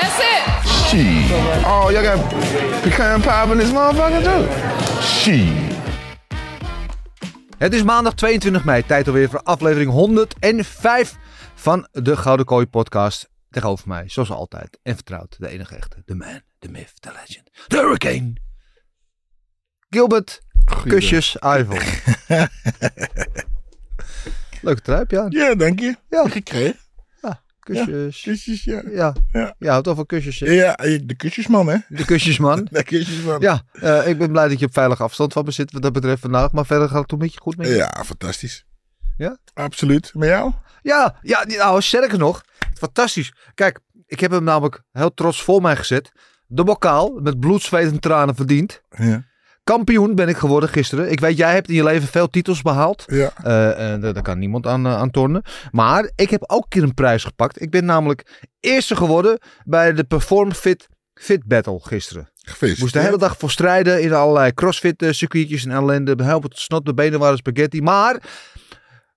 That's it. Shit. Oh, y'all got pecan pie in this motherfucker too? Shit. Het is maandag 22 mei, tijd alweer voor aflevering 105 van de Gouden Kooi podcast. Tegenover mij, zoals altijd, en vertrouwd, de enige echte, de man, de myth, de legend, de hurricane. Gilbert, kusjes, Ivel. Leuke truip, ja. Ja, dank je. Ja. Gekregen. Kusjes. Ja, Kusjes, ja. ja. Ja. Je houdt wel van kusjes, hè? Ja, de kusjesman, hè? De kusjesman. De kusjesman. Ja, eh, ik ben blij dat je op veilige afstand van me zit wat dat betreft vandaag. Maar verder gaat het een beetje goed met je. Ja, fantastisch. Ja? Absoluut. Met jou? Ja, ja, nou, sterker nog. Fantastisch. Kijk, ik heb hem namelijk heel trots voor mij gezet. De bokaal, met bloed, zweet en tranen verdiend. Ja. Kampioen ben ik geworden gisteren. Ik weet, jij hebt in je leven veel titels behaald. Ja. Eh, en daar kan niemand aan, eh, aan tornen. Maar ik heb ook een keer een prijs gepakt. Ik ben namelijk eerste geworden bij de Perform Fit Fit Battle gisteren. Ik Gefeliciteerd. moest de hele dag voor strijden in allerlei crossfit eh, circuitjes en ellende. Helpen tot snot, de benen waren spaghetti. Maar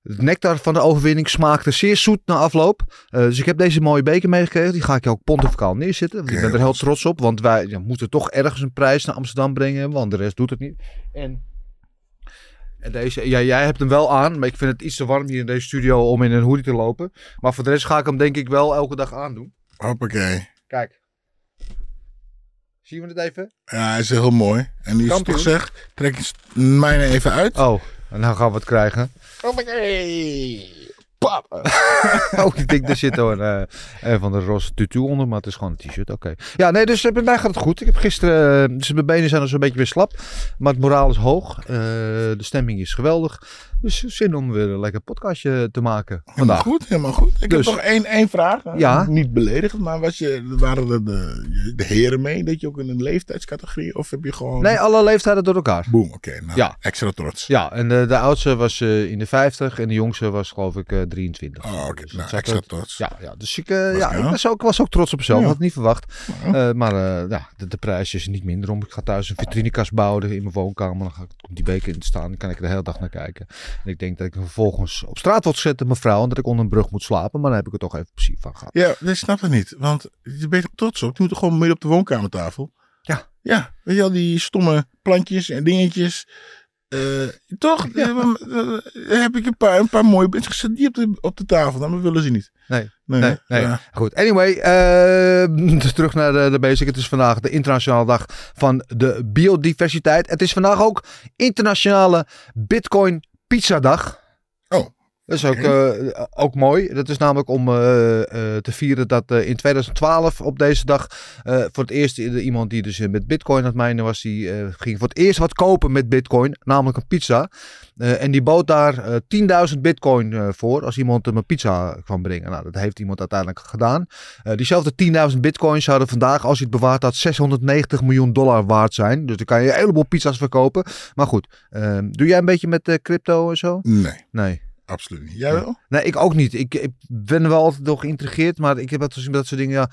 het nectar van de overwinning smaakte zeer zoet na afloop. Eh, dus ik heb deze mooie beker meegekregen. Die ga ik je ook pontificaal neerzetten. Want ik ben er heel trots op. Want wij ja, moeten toch ergens een prijs naar Amsterdam brengen. Want de rest doet het niet. En, en deze, ja, jij hebt hem wel aan. Maar ik vind het iets te warm hier in deze studio om in een hoodie te lopen. Maar voor de rest ga ik hem denk ik wel elke dag aandoen. Hoppakee. Kijk. Zien we het even? Ja, hij is heel mooi. En nu is toch zeg, trek eens mijne even uit. Oh, en dan gaan we het krijgen. Pap. Oh, ik denk, er zit een, eh, een van de roze tutu onder, maar het is gewoon een t-shirt. Oké. Ja, nee, dus eh, bij mij gaat het goed. Ik heb gisteren, eh, dus mijn benen zijn al zo'n beetje weer slap, maar het moraal is hoog. De stemming is geweldig. Dus zin om weer een lekker podcastje te maken Helemaal vandaag. goed, helemaal goed. Ik Dus. heb nog één, één vraag. Ja. Niet beledigend, maar was je, waren er de, de heren mee? Dat je ook in een leeftijdscategorie? Of heb je gewoon... Nee, alle leeftijden door elkaar. Boom, oké. nou, Ja. Extra trots. Ja, en de, de oudste was eh, in de 50 en de jongste was geloof ik eh, 23. Oh, oké. Dus nou, extra trots. Ja, ja, dus ik, eh, Was ja, ik was ook, was ook trots op mezelf. Ja. Had het niet verwacht. Ja. Eh, maar eh, ja, de, de prijs is niet minder om. Ik ga thuis een vitrinekast bouwen in mijn woonkamer. Dan ga ik die beker in staan. Dan kan ik er de hele dag naar kijken. En ik denk dat ik hem vervolgens op straat wil zetten, mevrouw. En dat ik onder een brug moet slapen. Maar dan heb ik er toch even plezier van gehad. Ja, dat snap ik niet. Want je bent er trots op. Je moet er gewoon midden op de woonkamertafel. Ja. Ja, weet je al die stomme plantjes en dingetjes. Eh, toch? Ja. Eh, eh, heb ik een paar, een paar mooie mensen gezet die op de, op de tafel. Dan willen ze niet. Nee, Nee, nee, hè? nee. Ja. Goed, anyway. terug naar de, de basic. Het is vandaag de internationale dag van de biodiversiteit. Het is vandaag ook internationale Bitcoin Pizza Dag. Dat is ook, eh, ook mooi. Dat is namelijk om eh, eh, te vieren dat in 2012 op deze dag voor het eerst iemand die dus met bitcoin aan het mijnen was, die ging voor het eerst wat kopen met bitcoin, namelijk een pizza. En die bood daar eh 10.000 bitcoin voor als iemand hem een pizza kwam brengen. Nou, dat heeft iemand uiteindelijk gedaan. Diezelfde 10.000 bitcoins zouden vandaag, als je het bewaart had, 690 miljoen dollar waard zijn. Dus dan kan je een heleboel pizza's verkopen. Maar goed, eh, doe jij een beetje met crypto en zo? Nee, Nee. Absoluut niet. Jij wel? Nee, ik ook niet. Ik, ik ben wel altijd door geïnteresseerd, maar ik heb altijd gezien dat soort dingen, ja,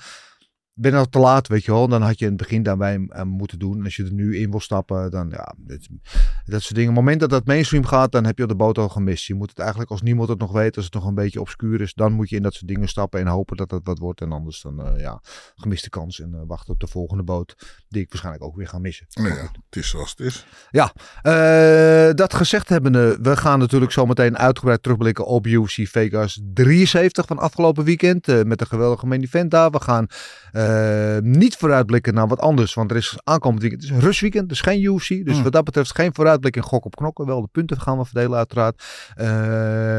ben al te laat, weet je wel. Dan had je in het begin daarbij moeten doen. En als je er nu in wil stappen, dan ja, dit- dat soort dingen. Op het moment dat dat mainstream gaat, dan heb je de boot al gemist. Je moet het eigenlijk, als niemand het nog weet, als het nog een beetje obscuur is, dan moet je in dat soort dingen stappen en hopen dat het wat wordt. En anders dan, eh, ja, gemiste kans en eh, wachten op de volgende boot, die ik waarschijnlijk ook weer ga missen. Nee, ja, het is zoals het is. Ja, eh, dat gezegd hebbende, we gaan natuurlijk zometeen uitgebreid terugblikken op UFC Vegas 73 van afgelopen weekend. met een geweldige main event daar. We gaan eh, eh, niet vooruitblikken naar wat anders. Want er is aankomend weekend. Het is rustweekend, dus geen UFC. Dus Hmm. wat dat betreft geen vooruitblik in gok op knokken. Wel de punten gaan we verdelen uiteraard. Eh,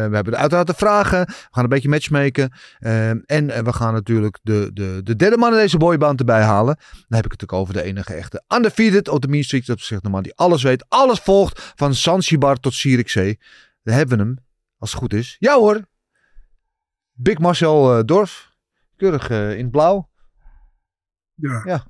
we hebben uiteraard de vragen. We gaan een beetje matchmaken. Eh, en eh, we gaan natuurlijk de, de, de derde man in deze boyband erbij halen. Dan heb ik het ook over de enige echte undefeated op de Mean Street. Dat zegt de man die alles weet, alles volgt. Van Zanzibar tot Zierikzee. Daar hebben we hem, als het goed is. Ja hoor, Big Marcel eh, Dorf. Keurig eh, in het blauw. Ja. Ja.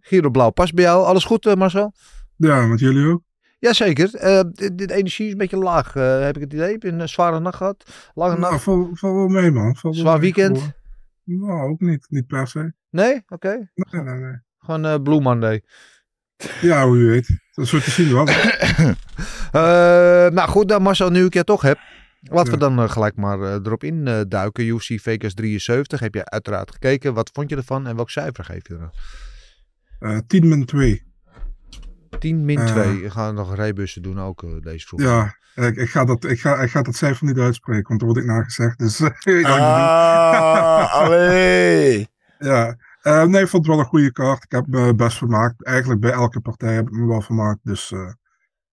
Giro Blauw past bij jou. Alles goed, eh, Marcel? Ja, met jullie ook. Jazeker. De, de energie is een beetje laag, eh, heb ik het idee. Heb je een zware nacht gehad? Lange Nou, nacht? val, val wel mee, man. Val Zwaar weekend? voor- Nou, ook niet. Niet per se. Nee? Oké. Nee, nee, nee. Gewoon eh Blue Monday. Ja, hoe je weet. Dat is zo te zien. Eh, nou goed, dan Marcel, nu ik je toch heb. Laten we dan eh, gelijk maar eh, erop in eh, duiken. UFC Vegas 73. Heb je uiteraard gekeken. Wat vond je ervan en welk cijfer geef je er? Eh 10 min 2. 10 min Eh. 2. We gaan nog rebussen doen ook deze vroeg. Ja, ik, ik, ga dat, ik, ga, ik ga dat cijfer niet uitspreken, want dan word ik nagezegd. Dus ik ik moet doen. Ah, allee. Ja, Eh, nee, ik vond het wel een goede kaart. Ik heb me best vermaakt. Eigenlijk bij elke partij heb ik me wel vermaakt. Dus eh,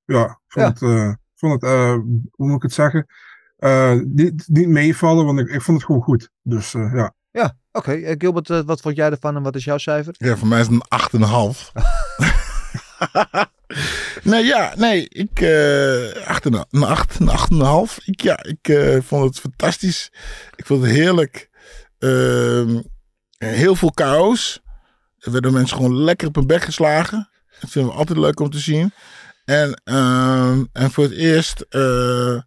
ja, ik vond Ja. het, eh, vond het eh, hoe moet ik het zeggen? Eh, niet, niet meevallen, want ik, ik vond het gewoon goed. Dus eh, ja. Ja, oké. Eh, Gilbert, wat vond jij ervan en wat is jouw cijfer? Ja, voor mij is het een 8,5. nee, ja, nee, ik, eh 8, een 8, een 8,5. Ik, ja, ik eh, vond het fantastisch. Ik vond het heerlijk. Ehm, heel veel chaos. Er werden mensen gewoon lekker op hun bek geslagen. Dat vinden we altijd leuk om te zien. En, ehm, en voor het eerst eh,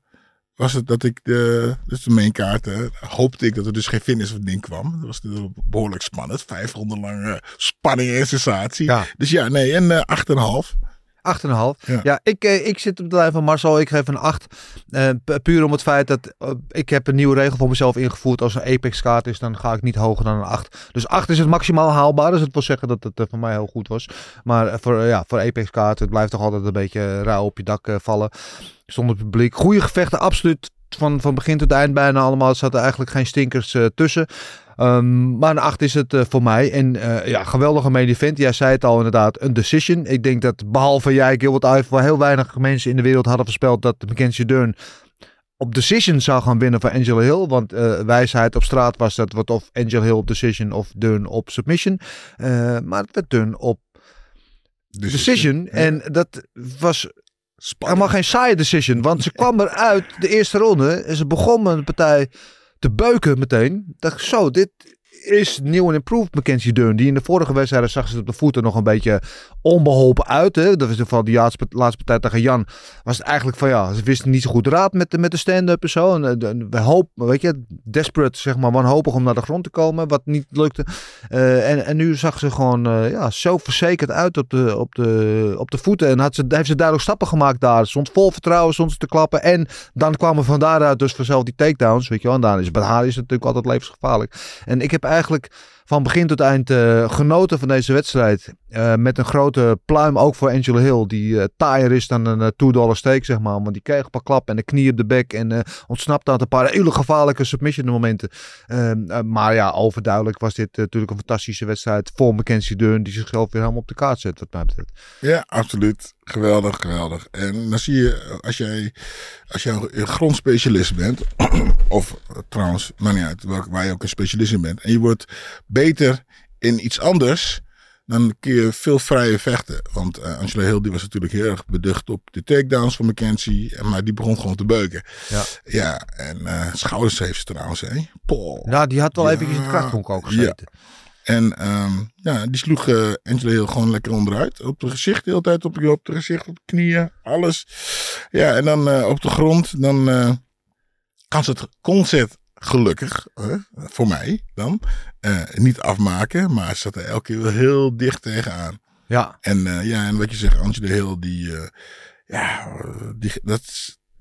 was het dat ik de, dus de mainkaarten, hoopte ik dat er dus geen finish het ding kwam. Dat was natuurlijk behoorlijk spannend. Vijf ronden lang eh, spanning en sensatie. Ja. Dus ja, nee, en eh 8,5. 8,5. Ja, Ja. ik, eh, ik zit op de lijn van Marcel. Ik geef een 8. Eh, pu- puur om het feit dat eh, ik heb een nieuwe regel voor mezelf ingevoerd. Als een Apex kaart is, dan ga ik niet hoger dan een 8. Dus 8 is het maximaal haalbaar. Dus het wil zeggen dat het voor mij heel goed was. Maar voor, ja, voor Apex kaart, het blijft toch altijd een beetje rauw op je dak vallen. Zonder publiek. Goede gevechten, absoluut. Van, van begin tot eind bijna allemaal. Er zaten eigenlijk geen stinkers eh, tussen. Ehm, maar een 8 is het eh, voor mij. En eh, ja, geweldige main event. Jij zei het al inderdaad, een decision. Ik denk dat behalve jij, Gilbert Iver, heel weinig mensen in de wereld hadden voorspeld dat Mackenzie Dern op decision zou gaan winnen van Angela Hill. Want wijsheid op straat was dat wat of Angela Hill op decision of Dern op submission. Maar het werd Dern op decision. En dat was helemaal geen saaie decision. Want ze kwam eruit de eerste ronde en ze begon met een partij te beuken meteen. Dacht ik, zo, dit is nieuw en improved Mackenzie Dern. Die in de vorige wedstrijden zag ze op de voeten nog een beetje onbeholpen uit. Hè? Dat was in geval die laatste, laatste partij tegen Jan. Was het eigenlijk van ja, ze wisten niet zo goed raad met de, met de stand-up en zo. En, eh, de- we hopen, weet je, desperate zeg maar, wanhopig om naar de grond te komen. Wat niet lukte. Eh, en, en nu zag ze gewoon eh, ja, zo verzekerd uit op de, op de, op de voeten. En had ze, heeft ze duidelijk stappen gemaakt daar. Stond vol vertrouwen, stond ze te klappen. En dan kwamen van daaruit dus vanzelf die takedowns. Weet je wel. En daar is bij haar is het natuurlijk altijd levensgevaarlijk. En ik heb eigenlijk van begin tot eind eh, genoten van deze wedstrijd. Eh, met een grote pluim ook voor Angela Hill. Die eh taaier is dan een eh, 2 dollar steek, zeg maar. Want die kreeg een paar klappen en een knie op de bek. En ontsnapte aan een paar hele gevaarlijke submission momenten. Ehm, eh, maar ja, overduidelijk was dit natuurlijk een fantastische wedstrijd voor Mackenzie Dern. Die zichzelf weer helemaal op de kaart zet, wat mij betreft. Ja, absoluut. Geweldig, geweldig. En dan zie je, als jij, als jij een grondspecialist bent, of eh, trouwens, maakt niet uit, welk, waar je ook een specialist in bent, en je wordt beter in iets anders, dan kun je veel vrijer vechten. Want eh, Angela Hill die was natuurlijk heel erg beducht op de takedowns van McKenzie, en- maar die begon gewoon te beuken. Ja. Ja, en eh, schouders heeft ze trouwens, hè. Poh. Nou, die had wel Ja, eventjes in het krachthonk ook gezeten. En ehm, ja, die sloeg eh Angela Hill gewoon lekker onderuit. Op het gezicht, de hele tijd op, op het gezicht, op de knieën, alles. Ja, en dan eh, op de grond, dan eh, kan ze het concert gelukkig, voor mij dan, niet afmaken. Maar ze zat er elke keer wel heel dicht tegenaan. Ja. En ja, en wat je zegt, Angela Hill, die, ja, die, dat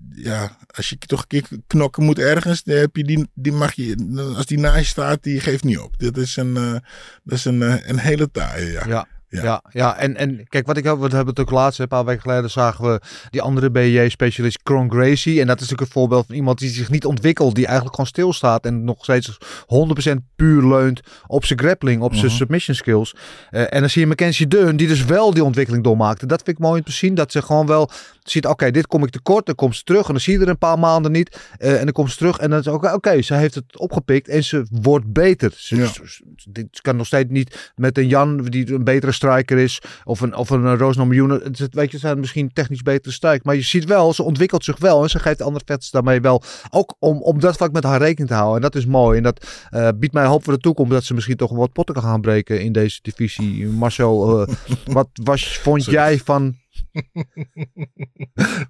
ja, als je toch een keer knokken moet ergens, dan heb je die, die mag je, als die naast je staat, die geeft niet op. Dit is een, eh, dat is een, eh, een hele taaie, ja. Ja. Ja, ja, en, en kijk, wat ik heb, we hebben het ook laatst, een paar weken geleden zagen we die andere BJ-specialist, Cron Gracie. En dat is natuurlijk een voorbeeld van iemand die zich niet ontwikkelt, die eigenlijk gewoon stilstaat en nog steeds 100% puur leunt op zijn grappling, op zijn Mhm. submission skills. Eh, en dan zie je Mackenzie Deun, die dus wel die ontwikkeling doormaakte. Dat vind ik mooi om te zien, dat ze gewoon wel ziet, oké, dit kom ik tekort, dan komt ze terug en dan zie je er een paar maanden niet. eh, en dan komt ze terug en dan is oké, ze heeft het opgepikt en ze wordt beter. Ze, Ja. ze- kan nog steeds niet met een Jan die een betere striker is of een, of een uh, Roos Miljoen. Weet je, zijn misschien technisch betere strike, maar je ziet wel, ze ontwikkelt zich wel en ze geeft andere vets daarmee wel ook om, om dat vlak met haar rekening te houden. En dat is mooi en dat eh, biedt mij hoop voor de toekomst dat ze misschien toch wat potten kan gaan breken in deze divisie. Marcel, eh, wat was, vond Sorry. jij van...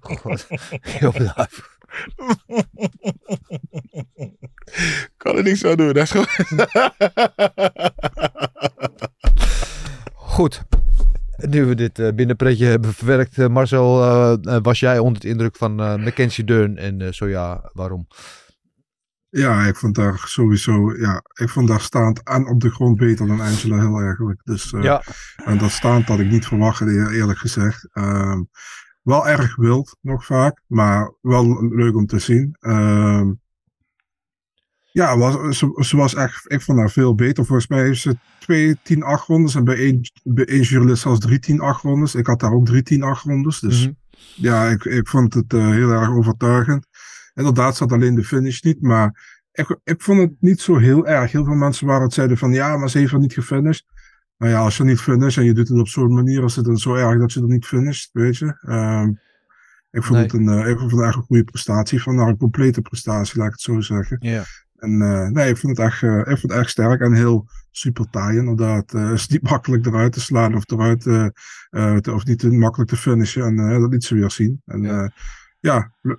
God, heel bedankt. kan er niks aan doen. Dat is gewoon... Goed. Nu we dit eh, binnenpretje hebben verwerkt, eh, Marcel, eh, was jij onder de indruk van Mackenzie Deun en zo ja, waarom? Ja, ik vond daar sowieso, ja, ik vond daar staand en op de grond beter dan Angela Hill eigenlijk. Dus, Ja. En dat staand had ik niet verwacht, eer- eerlijk gezegd. Ehm, wel erg wild, nog vaak, maar wel leuk om te zien. Ehm, ja, was, ze, ze was echt, ik vond haar veel beter. Volgens mij heeft ze twee 10-8 rondes en bij één, bij één jurylist zelfs drie 10-8 rondes. Ik had daar ook drie 10-8 rondes, dus Mhm. ja, ik, ik vond het eh, heel erg overtuigend. Inderdaad zat alleen de finish niet, maar ik, ik vond het niet zo heel erg. Heel veel mensen waren het zeiden van ja, maar ze heeft er niet gefinished. Nou ja, als je niet finisht en je doet het op zo'n manier, is het dan zo erg dat je er niet finisht, weet je. Ehm, ik vond Nee. het een, eh, ik vond het echt een goede prestatie van haar, een complete prestatie, laat ik het zo zeggen. Ja. En eh, nee, ik vond het echt, eh, ik vond het echt sterk en heel super taai inderdaad. Eh, het is niet makkelijk eruit te slaan of eruit, te- of niet te makkelijk te finishen. En dat liet ze weer zien. En Ja. ja, ja le-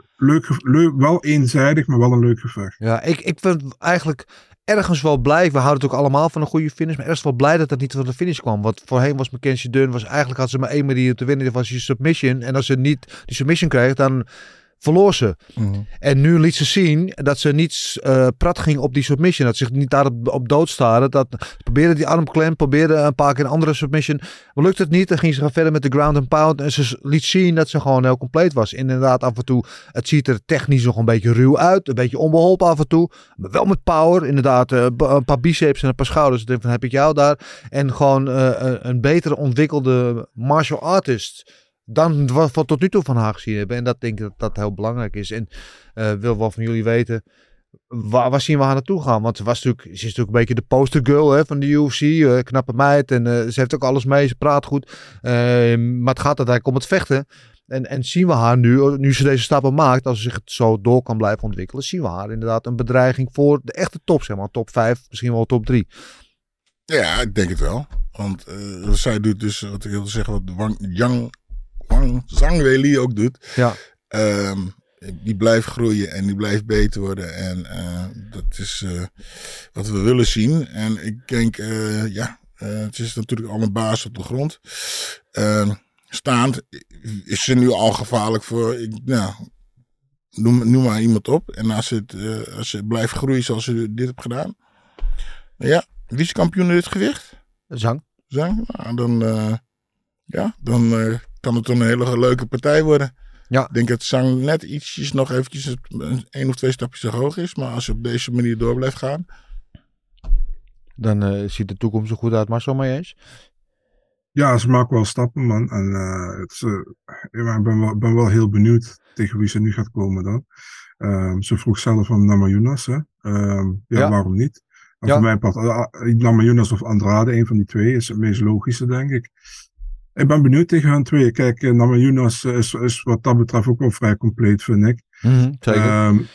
leuk, wel eenzijdig, maar wel een leuk gevecht. Ja, ik, ik ben eigenlijk ergens wel blij. We houden het ook allemaal van een goede finish. Maar ergens wel blij dat dat niet van de finish kwam. Want voorheen was Mackenzie Dunn, was eigenlijk had ze maar één manier te winnen. Dat was die submission. En als ze niet die submission kreeg, dan verloor ze. En nu liet ze zien dat ze niet eh, prat ging op die submission. Dat ze zich niet daarop op dood staren. Dat ze probeerde die armklem, probeerde een paar keer een andere submission. Maar lukt het niet, dan ging ze gaan verder met de ground and pound. En ze liet zien dat ze gewoon heel compleet was. Inderdaad, af en toe, het ziet er technisch nog een beetje ruw uit. Een beetje onbeholpen af en toe. Maar wel met power. Inderdaad, eh, een paar biceps en een paar schouders. Ik denk van, heb ik jou daar. En gewoon eh, een betere ontwikkelde martial artist dan wat we tot nu toe van haar gezien hebben. En dat denk ik dat dat heel belangrijk is. En eh, wil wel van jullie weten, waar, waar zien we haar naartoe gaan? Want ze, was natuurlijk, ze is natuurlijk een beetje de poster girl hè, van de UFC. eh, knappe meid. En eh, ze heeft ook alles mee. Ze praat goed. Eh, maar het gaat uiteindelijk om het vechten. En, en zien we haar nu, nu ze deze stappen maakt, als ze zich zo door kan blijven ontwikkelen, zien we haar inderdaad een bedreiging voor de echte top, zeg maar. Top 5, misschien wel top 3. Ja, ik denk het wel. Want zij doet dus, wat ik wilde zeggen, wat Wang, Yang, Weili ook doet. Ja. Ehm, die blijft groeien en die blijft beter worden. En eh, dat is eh, wat we willen zien. En ik denk, eh, ja, het is natuurlijk al een baas op de grond. Ehm, staand is ze nu al gevaarlijk voor, ik, nou, noem, noem maar iemand op. En als, het, als ze blijft groeien zoals ze dit heeft gedaan. Ja, wie is kampioen in dit gewicht? Zang. Zang? Nou, dan, ja, dan kan het een hele leuke partij worden. Ja. Ik denk dat Zang net ietsjes nog eventjes het- een één of twee stapjes te hoog is. Maar als je op deze manier door blijft gaan. Dan eh, ziet de toekomst er goed uit, Marcel, mee eens? Ja, ze maken wel stappen, man. En eh, het is, eh, ik ben wel, ben wel heel benieuwd tegen wie ze nu gaat komen dan. Ehm, ze vroeg zelf van Namajunas, hè. Ehm, ja, Ja. waarom niet? En Ja. voor mij uh, Namajunas of Andrade, een van die twee, is het meest logische, denk ik. Ik ben benieuwd tegen hun twee. Kijk, uh, Namajunas is, is wat dat betreft ook wel vrij compleet, vind ik. zeker.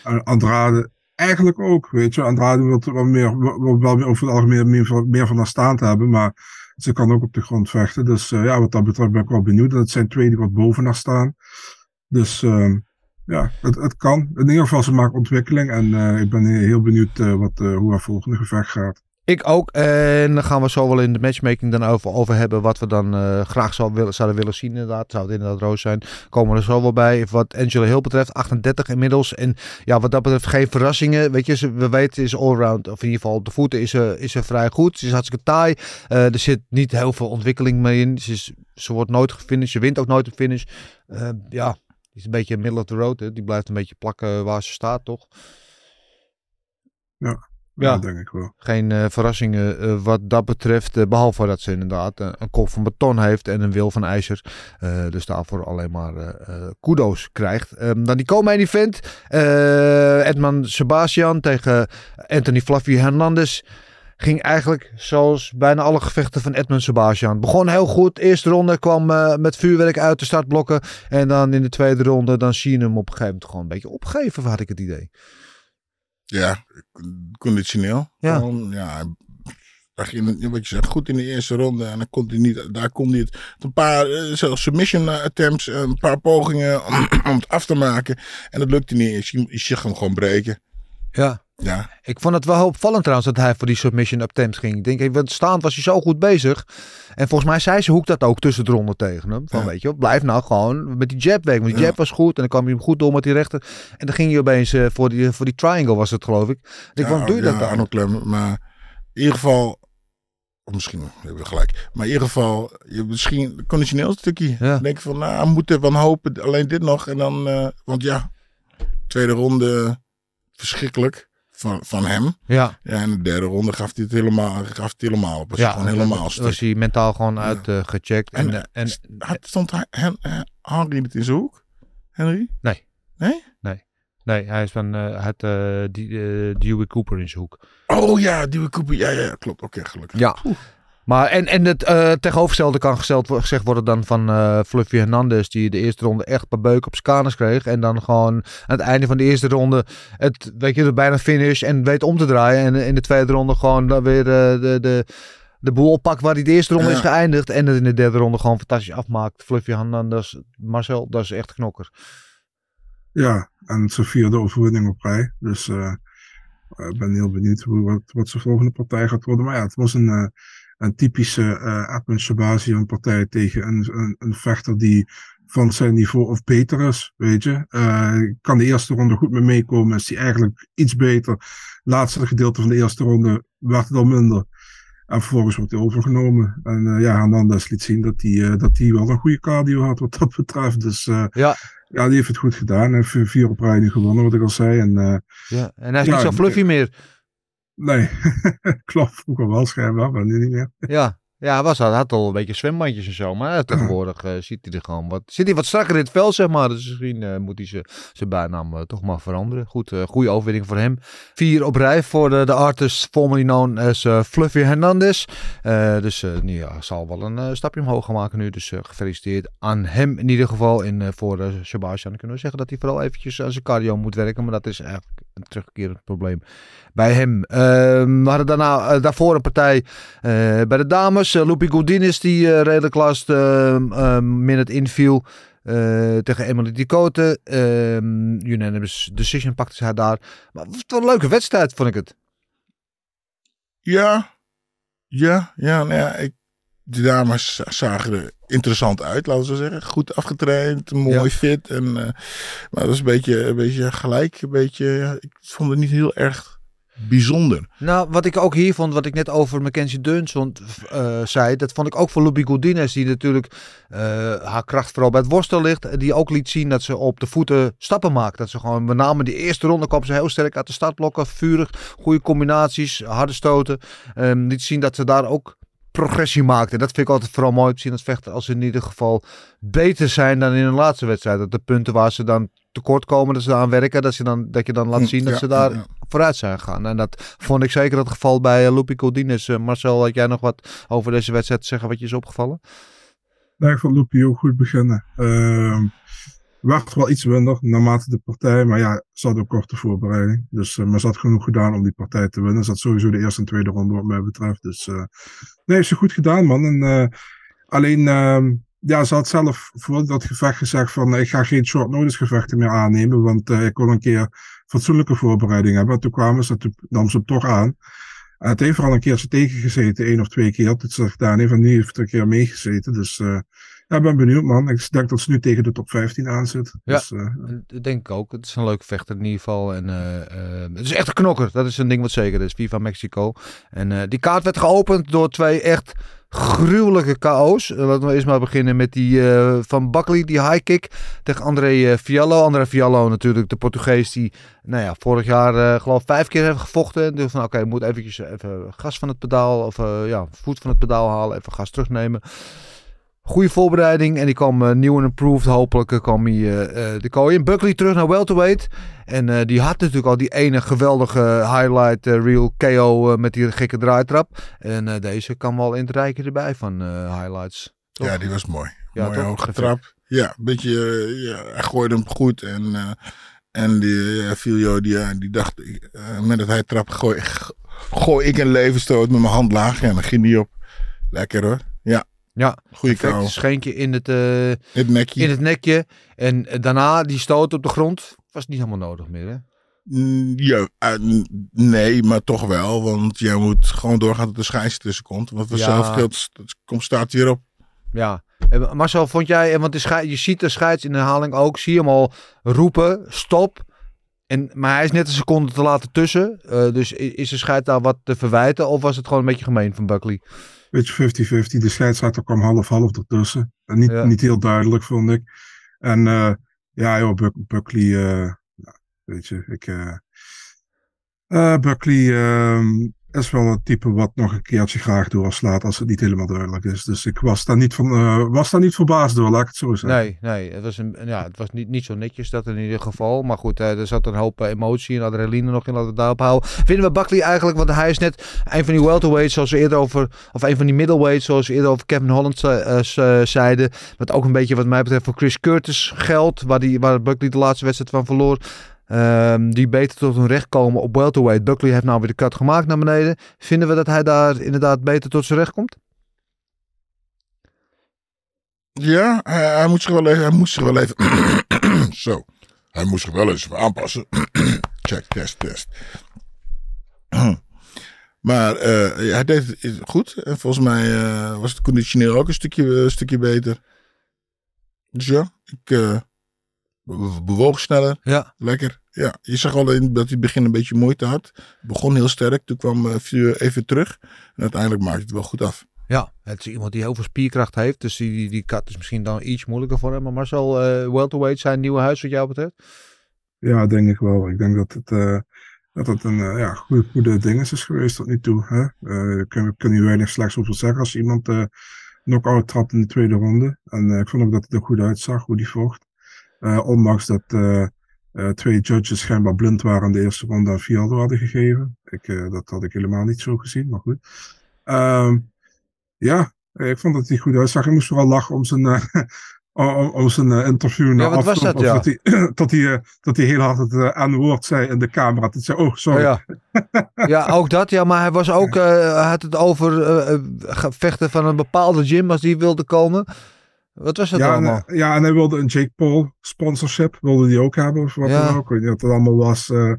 En Andrade eigenlijk ook, weet je. Andrade wil wel meer, wil wel meer over het algemeen meer, van- meer van haar staand hebben, maar ze kan ook op de grond vechten. Dus eh, ja, wat dat betreft ben ik wel benieuwd. En het zijn twee die wat boven haar staan. Dus ehm, ja, het, het kan. In ieder geval, ze maakt ontwikkeling. En eh, ik ben heel benieuwd eh, wat, eh, hoe haar volgende gevecht gaat. Ik ook. En dan gaan we zo wel in de matchmaking dan over, over hebben. Wat we dan eh, graag zou willen, zouden willen zien inderdaad. Zou het inderdaad roos zijn. Komen we er zo wel bij. Wat Angela Hill betreft. 38 inmiddels. En ja, wat dat betreft geen verrassingen. Weet je, ze- we weten is allround. Of in ieder geval op de voeten is ze, is ze vrij goed. Ze is hartstikke taai. Eh, er zit niet heel veel ontwikkeling meer in. Ze, is, ze wordt nooit gefinished. Ze wint ook nooit een finish. Eh, ja, is een beetje middle of the road. Hè. Die blijft een beetje plakken waar ze staat, toch? Ja, Ja. dat denk ik wel. Geen eh, verrassingen eh, wat dat betreft. eh, behalve dat ze inderdaad een kop van beton heeft en een wil van ijzer. Dus daarvoor alleen maar kudo's krijgt. Ehm, dan die co-main event. eh Edman Sebastian tegen Anthony Fluffy Hernandez. Ging eigenlijk zoals bijna alle gevechten van Edmund Sebastian. Begon heel goed. Eerste ronde kwam met vuurwerk uit de startblokken. En dan in de tweede ronde dan zie je hem op een gegeven moment gewoon een beetje opgeven. Had ik het idee. Ja, conditioneel. Ja. Gewoon, ja. Ging, wat je zegt, goed in de eerste ronde. En dan kon hij niet, daar kon hij het. Een paar, eh, zelfs submission attempts, een paar pogingen om, om het af te maken. En dat lukte niet. Je je zag hem gewoon breken. Ja. Ja. Ik vond het wel opvallend trouwens dat hij voor die submission attempts ging. Ik denk, want staand was hij zo goed bezig. En volgens mij zei ze Hoek dat ook tussen de ronde tegen hem. Van Ja. weet je, blijf nou gewoon met die jab weg. Want die Ja. jab was goed en dan kwam hij hem goed door met die rechter. En dan ging hij opeens eh, voor, die, voor die triangle was het geloof ik. En ik Ja, doe je dat dan? Arnold Clem, maar in ieder geval, of misschien hebben we gelijk, maar in ieder geval, je misschien een conditioneel stukje. Dan denk ik van, nou, we moeten van hopen, alleen dit nog. En dan, eh, want ja, tweede ronde verschrikkelijk van, van hem. Ja, Ja, en de derde ronde gaf hij het helemaal, gaf het helemaal op. Was ja gewoon helemaal stuk. was hij mentaal gewoon uitgecheckt. en, En, en, st- had, stond hij- Hen- eh, Henry het in zijn hoek? Henry? Nee. Nee? nee, hij is van uh, het uh, Dewey Cooper in zijn hoek. Oh ja, die Cooper. Ja, ja, klopt. Oké, gelukkig. Ja. Maar en, en het uh, tegenovergestelde kan gesteld, gezegd worden dan van uh, Fluffy Hernandez. Die de eerste ronde echt een paar beuken op zijn kanus kreeg. En dan gewoon aan het einde van de eerste ronde het, weet je, bijna finish. En weet om te draaien. En in de tweede ronde gewoon dan weer uh, de, de, de boel oppakt waar hij de eerste ronde ja. is geëindigd. En het in de derde ronde gewoon fantastisch afmaakt. Fluffy Hernandez, Marcel, dat is echt knokker. Ja, en zijn vierde overwinning op rij. Dus ik ben heel benieuwd hoe, wat, wat zijn volgende partij gaat worden. Maar ja, het was een, een typische uh, Edmund Shabazian partij tegen een, een, een, vechter die van zijn niveau of beter is, weet je. Uh, kan de eerste ronde goed mee meekomen, is hij eigenlijk iets beter. Laatste gedeelte van de eerste ronde werd het al minder. En vervolgens wordt hij overgenomen. En uh, ja, Hernandez liet zien dat hij, uh, dat hij wel een goede cardio had wat dat betreft. Dus ja. ja, die heeft het goed gedaan. Hij heeft vier op rij nu gewonnen, wat ik al zei. En, ja, en hij is ja, niet zo fluffy meer. Nee, klopt. Vroeger wel schijnbaar, maar nu niet meer. ja, ja, was, hij had al een beetje zwembandjes en zo. Maar tegenwoordig uh, ziet hij er gewoon wat. Zit hij wat strakker in het vel, zeg maar. Dus misschien uh, moet hij zijn bijnaam uh, toch maar veranderen. Goed, goede overwinning voor hem. Vier op rij voor de, de artist formerly known as Fluffy Hernandez. Dus nu ja, zal wel een stapje omhoog gaan maken nu. Dus gefeliciteerd aan hem in ieder geval. En voor Sebastian kunnen we zeggen dat hij vooral eventjes aan zijn cardio moet werken. Maar dat is eigenlijk een terugkerend probleem bij hem. we hadden daarna, daarvoor een partij bij de dames. Uh, Lupi Godinez die uh, redelijk last uh, minute inviel uh, tegen Emily Dicote. unanimous decision pakte ze haar daar. Maar het was wel een leuke wedstrijd, vond ik het. Ja, ja, ja, nou ja ik, de dames zagen er interessant uit, laten we zo zeggen. Goed afgetraind, mooi ja. fit. En, maar dat was een beetje, een beetje gelijk. Een beetje, ik vond het niet heel erg bijzonder. Nou, wat ik ook hier vond, wat ik net over Mackenzie Duns uh, zei, dat vond ik ook voor Luby Godinez, die natuurlijk uh, haar kracht vooral bij het worstel ligt, die ook liet zien dat ze op de voeten stappen maakt. Dat ze gewoon, met name die eerste ronde kwam ze heel sterk uit de startblokken, vurig, goede combinaties, harde stoten. Um, liet zien dat ze daar ook progressie maakt. En dat vind ik altijd vooral mooi te zien als vechter, als ze in ieder geval beter zijn dan in een laatste wedstrijd. Dat de punten waar ze dan tekort komen, dat ze daar aan werken, dat, ze dan, dat je dan laat zien dat ja, ze daar ja. vooruit zijn gegaan. En dat vond ik zeker het geval bij uh, Lupi Codines. Uh, Marcel, had jij nog wat over deze wedstrijd te zeggen wat je is opgevallen? Nee, ik vond Lupi ook goed beginnen. Uh, werd wel iets minder naarmate de partij, maar ja, ze had ook korte voorbereiding. Dus, uh, maar ze had genoeg gedaan om die partij te winnen. Ze had sowieso de eerste en tweede ronde wat mij betreft. Dus uh, nee, is ze goed gedaan, man. En, uh, alleen, uh, ja, ze had zelf voor dat gevecht gezegd van ik ga geen short notice gevechten meer aannemen, want uh, ik wil een keer fatsoenlijke voorbereiding hebben. En toen kwamen ze, toen nam ze toch aan. En het heeft vooral een keertje tegengezeten, één of twee keer. Dit zegt daar, een van die heeft er een keer meegezeten. Dus eh, ik ben benieuwd man. Ik denk dat ze nu tegen de top 15 aan zit. Ja. Dus, eh, Dat denk ik ook. Het is een leuke vechter in ieder geval. En, eh, eh, het is echt een knokker. Dat is een ding wat zeker is. Viva Mexico. En die kaart werd geopend door twee echt gruwelijke KO's. Laten we eerst maar beginnen met die van Buckley, die high kick tegen André Fiallo. André Fiallo natuurlijk, de Portugees die nou ja, vorig jaar eh, geloof ik vijf keer heeft gevochten. Dus van oké, moet eventjes even gas van het pedaal of ja, voet van het pedaal halen. Even gas terugnemen. Goede voorbereiding en die kwam eh, nieuw en improved. Hopelijk eh, kwam hij eh, de kooi in. Buckley terug naar welterweight. En die had natuurlijk al die ene geweldige highlight reel KO met die gekke draaitrap. En deze kan wel in het rijke erbij van highlights. Toch? Ja, die was mooi. Ja, mooi toch? hoge trap. Ja, een beetje, ja, hij gooide hem goed. En, eh en die uh, Filio, die, die dacht, uh, met dat hij trap, gooi, gooi ik een levensstoot met mijn hand laag. En dan ging die op. Lekker hoor. Ja. Ja, Goeie perfect. kou. Scheentje in het, eh, Het nekje. in het nekje. En eh, daarna die stoot op de grond. Was niet helemaal nodig meer, hè? Mm, Ja, eh, nee, maar toch wel. Want jij moet gewoon doorgaan tot de scheids tussen komt. Want vanzelf Ja. het komt staat weer op. Ja. En Marcel, vond jij, en want de je ziet de scheids in de herhaling ook, zie je hem al roepen, stop. En, maar hij is net een seconde te laat tussen. Eh, dus is de scheid daar wat te verwijten of was het gewoon een beetje gemeen van Buckley? Beetje 50-50. De scheidsrechter kwam half-half ertussen. En niet, Ja. niet heel duidelijk, vond ik. En eh, ja, joh, Buck- Buckley, eh, ja, weet je, ik... eh eh, Buckley ehm, is wel een type wat nog een keertje graag doorslaat als het niet helemaal duidelijk is. Dus ik was daar niet, van, eh, was daar niet verbaasd door, laat ik het zo zeggen. Nee, nee, het was, een, ja, het was niet, niet zo netjes dat in ieder geval. Maar goed, eh, er zat een hoop eh, emotie en adrenaline nog in, laten we daarop houden. Vinden we Buckley eigenlijk, want hij is net een van die welterweights zoals we eerder over, of een van die middleweights zoals we eerder over Kevin Holland zeiden. Wat ook een beetje wat mij betreft voor Chris Curtis geldt, waar, die, waar Buckley de laatste wedstrijd van verloor. Ehm, die beter tot hun recht komen op welterweight. Buckley heeft nou weer de cut gemaakt naar beneden. Vinden we dat hij daar inderdaad beter tot zijn recht komt? Ja, hij, hij moet zich wel even. Hij moet zich wel even zo. Hij moest zich wel eens even aanpassen. Check, test, test. maar eh, hij deed het goed. En volgens mij eh, was het conditioneel ook een stukje, een stukje beter. Dus ja, ik eh, be- bewoog sneller. Ja. Lekker. Ja, je zag al in dat hij in het begin een beetje moeite had. Begon heel sterk. Toen kwam eh, Vuur even terug. En uiteindelijk maakte het wel goed af. Ja, het is iemand die heel veel spierkracht heeft. Dus die, die, cut is misschien dan iets moeilijker voor hem. Maar Marcel, eh welterweight zijn nieuwe huis wat jou betreft? Ja, denk ik wel. Ik denk dat het, eh, dat het een eh, ja, goede, goede ding is, is geweest tot nu toe. Hè? Eh, ik kan, weinig slechts over zeggen als iemand eh knock-out trad in de tweede ronde. En eh, ik vond ook dat het er goed uitzag hoe die vocht. Eh, ondanks dat eh, twee judges schijnbaar blind waren in de eerste ronde aan Fialdo hadden gegeven. Ik, eh, dat had ik helemaal niet zo gezien, maar goed. Ehm, ja, eh, ik vond dat hij goed uitzag. Ik moest vooral lachen om zijn, om, zijn interview. na Ja, wat was afloop, dat, ja? Dat hij, dat hij, dat hij heel hard het eh, N-woord zei in de camera. Dat zei, oh, sorry. Ja, ja, ook dat. Ja, maar hij was ook, had het over vechten van een bepaalde gym als die wilde komen. Wat was dat ja, allemaal? en, ja, en hij wilde een Jake Paul sponsorship, wilde hij ook hebben of wat Ja. dan ook. Ik weet niet wat het allemaal was. eh,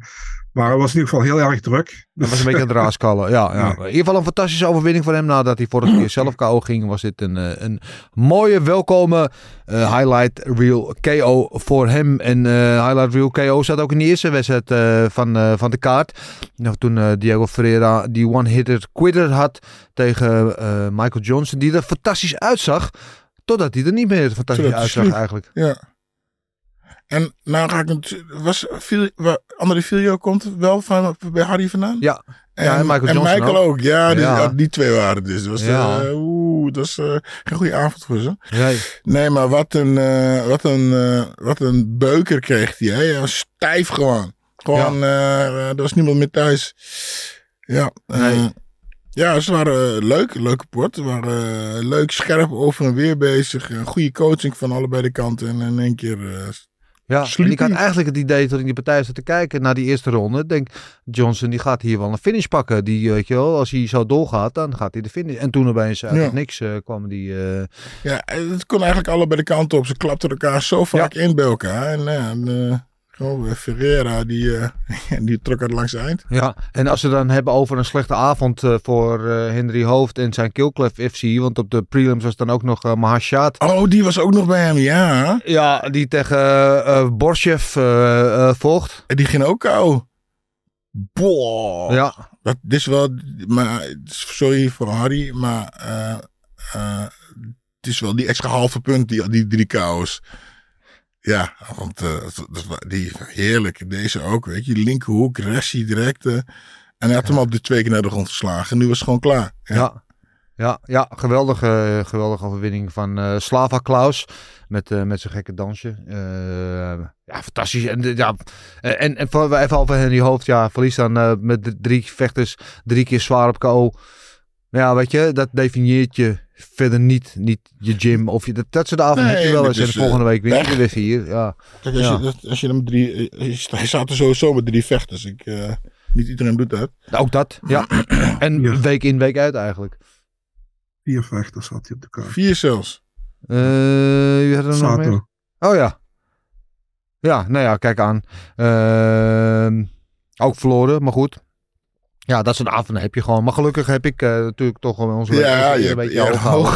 maar hij was in ieder geval heel erg druk. Dat was een beetje een draaskallen. Ja, ja. In ieder geval een fantastische overwinning voor hem. Nadat hij vorige keer zelf KO ging, was dit een, eh, een mooie, welkome eh, highlight reel KO voor hem. En highlight reel KO zat ook in de eerste wedstrijd van, van de kaart. Nou, toen Diego Ferreira die one-hitter quitter had tegen Michael Johnson. Die er fantastisch uitzag. Totdat hij er niet meer fantastisch uitzag eigenlijk. Ja. En nou ga ik het. Was wa- André Filio komt wel van, bij Harry vandaan? Ja. En, Ja, en Michael Johnson Michael ook. ook. Ja, die, Ja. ja, die twee waren dus. Dat was, Ja. eh, oeh, dat was eh, geen goede avond voor ze. Nee. Nee, maar wat een, eh, wat een, wat een beuker kreeg hij. Hij was stijf gewoon. Gewoon, er was niemand meer thuis. Ja, Nee. Ja ze waren eh, leuk. Leuke port. Ze waren eh, leuk, scherp over en weer bezig. Een goede coaching van allebei de kanten. En in één keer eh, Ja, en ik had eigenlijk het idee dat ik die partij zat te kijken naar die eerste ronde. Ik denk, Johnson die gaat hier wel een finish pakken. Die, weet je wel, als hij zo doorgaat, dan gaat hij de finish. En toen opeens uit Ja. niks eh, kwam die... Ja, het kon eigenlijk allebei de kanten op. Ze klapten elkaar zo vaak in bij elkaar. En, eh, Oh, Ferreira, die, eh, die trok het langs eind. Ja, en als we dan hebben over een slechte avond eh, voor eh, Henry Hoofd en zijn Killclef FC. Want op de prelims was dan ook nog uh, Mahashat. Oh, die was ook nog bij hem, ja. Ja, die tegen eh, vocht. En die ging ook kou. Boah. Ja, Dat is wel, maar, sorry voor Harry, maar het is wel die extra halve punt, die, die drie kou's. Ja, want eh, die heerlijk. Deze ook, weet je. Linkerhoek, restie direct. en hij had hem op de twee keer naar de grond geslagen. En nu was het gewoon klaar. Ja. ja. Ja, ja, geweldige, geweldige overwinning van eh, Slava Klaus. Met, eh, met zijn gekke dansje. Ja, fantastisch. En, ja, en, en voor, even over Henry Hoofd. Ja, verlies dan met drie vechters drie keer zwaar op KO. Ja, weet je, dat definieert je verder niet. Niet je gym of je, dat, dat soort avond Nee, heb je wel eens. En dus, de volgende eh, week je weg. er weer vier. Ja. Kijk, als, Ja. je, als je hem drie... eh, Hij staat er sowieso met drie vechters. Ik, eh, niet iedereen doet dat. Ook dat, ja. En Ja. week in, week uit eigenlijk. Vier vechters had hij op de kaart. Vier zelfs. Eh wie had er nog meer? Oh ja. Ja, nou ja, kijk aan. Ehm, ook verloren, maar goed. Ja, dat soort avonden heb je gewoon. Maar gelukkig heb ik eh, natuurlijk toch wel onze Ja, je een beetje hoog hoog.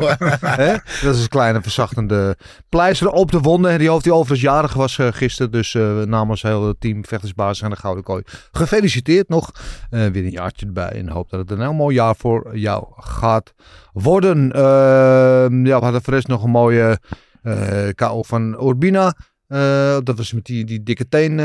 Dat is een kleine verzachtende pleister op de wonden. En die hoofd die overigens jarig was eh, gisteren. Dus eh, namens heel het team Vechtersbasis aan de Gouden Kooi. Gefeliciteerd nog. Weer een jaartje erbij. En hoop dat het een heel mooi jaar voor jou gaat worden. Ehm, ja, we hadden voor de rest nog een mooie KO van Urbina. Dat was met die, die dikke teen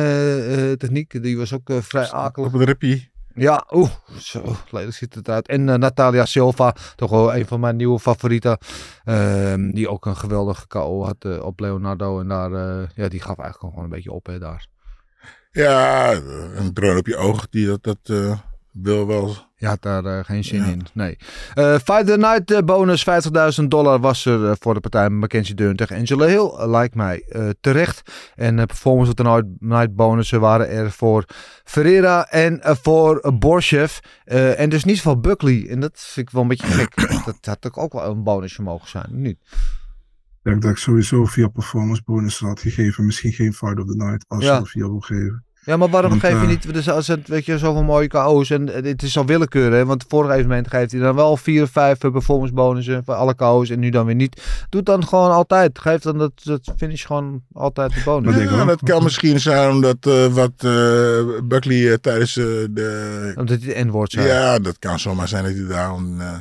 techniek. Die was ook vrij akelig. Op het rippie. Ja, oeh, zo lelijk ziet het uit. En eh, Natalia Silva, toch wel een van mijn nieuwe favorieten. Ehm, die ook een geweldige KO had eh, op Leonardo. En daar, eh, ja, die gaf eigenlijk gewoon een beetje op hè, daar. Ja, een drone op je oog. Die dat, dat wil wel... Je had daar eh, geen zin Ja. in. Nee. Eh Fight of the Night eh, bonus 50.000 dollar was er voor de partij Mackenzie Dern tegen Angela Hill. Lijkt mij eh, terecht. En uh, Performance of the Night, night bonussen waren er voor Ferreira en voor uh. Eh, en dus niet van Buckley. En dat vind ik wel een beetje gek. dat had toch ook wel een bonusje mogen zijn. Niet. Ik denk dat ik sowieso vier performance bonussen had gegeven. Misschien geen Fight of the Night als Ja. je vier wil geven. Ja, maar waarom Want, geef je eh, niet, dus als het, weet je, zoveel mooie KO's en het is al willekeur, hè? Want het vorige evenement geeft hij dan wel vier of vijf eh, performance bonussen voor alle KO's en nu dan weer niet. Doe het dan gewoon altijd. Geef dan dat, dat finish gewoon altijd de bonus. Maar denk Ja, dat kan misschien zijn omdat eh, wat eh, Buckley tijdens de... Omdat hij het N-woord zei. Ja, dat kan zomaar zijn dat hij daarom... eh,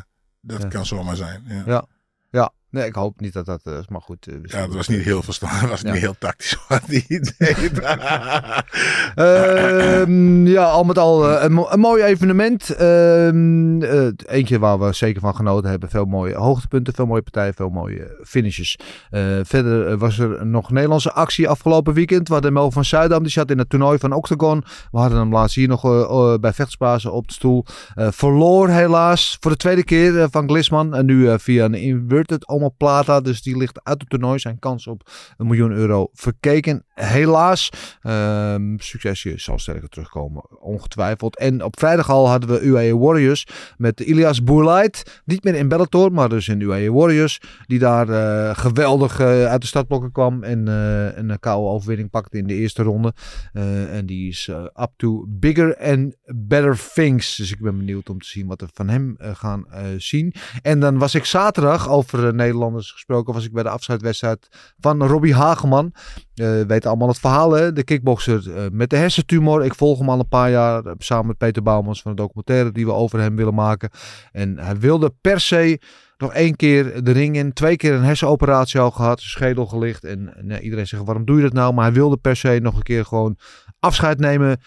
dat Ja. kan zomaar zijn. Ja. Nee, ik hoop niet dat dat eh, is, maar goed. eh, Ja, het was niet heel verstandig. Het was Ja. niet heel tactisch wat hij deed. Ehm, ja, al met al eh, een, mo- een mooi evenement. Ehm, eh, eentje waar we zeker van genoten hebben. Veel mooie hoogtepunten, veel mooie partijen, veel mooie finishes. Eh, verder eh, was er nog Nederlandse actie afgelopen weekend. We hadden Mel van Zuidam, die zat in het toernooi van Octagon. We hadden hem laatst hier nog eh, eh, bij Vechtsbazen op de stoel. Eh, verloor helaas voor de tweede keer eh, van Glisman. En nu eh, via een inverted omoplata. Dus die ligt uit het toernooi. Zijn kans op een miljoen euro verkeken. Helaas. Ehm, succesje zal sterker terugkomen, ongetwijfeld. En op vrijdag al hadden we UAE Warriors met Ilias Bourlait. Niet meer in Bellator, maar dus in UAE Warriors. Die daar eh, geweldig eh, uit de startblokken kwam. En eh, een KO-overwinning pakte in de eerste ronde. En die is up to bigger and better things. Dus ik ben benieuwd om te zien wat we van hem gaan zien. En dan was ik zaterdag, over eh, Nederlanders gesproken, was ik bij de afsluitwedstrijd van Robbie Hageman. Eh weten allemaal het verhaal, hè? De kickboxer eh, met de hersentumor. Ik volg hem al een paar jaar eh, samen met Peter Bouwmans van de documentaire die we over hem willen maken. En hij wilde per se nog één keer de ring in. Twee keer een hersenoperatie al gehad, schedel gelicht. En, en, iedereen zegt, waarom doe je dat nou? Maar hij wilde per se nog een keer gewoon afscheid nemen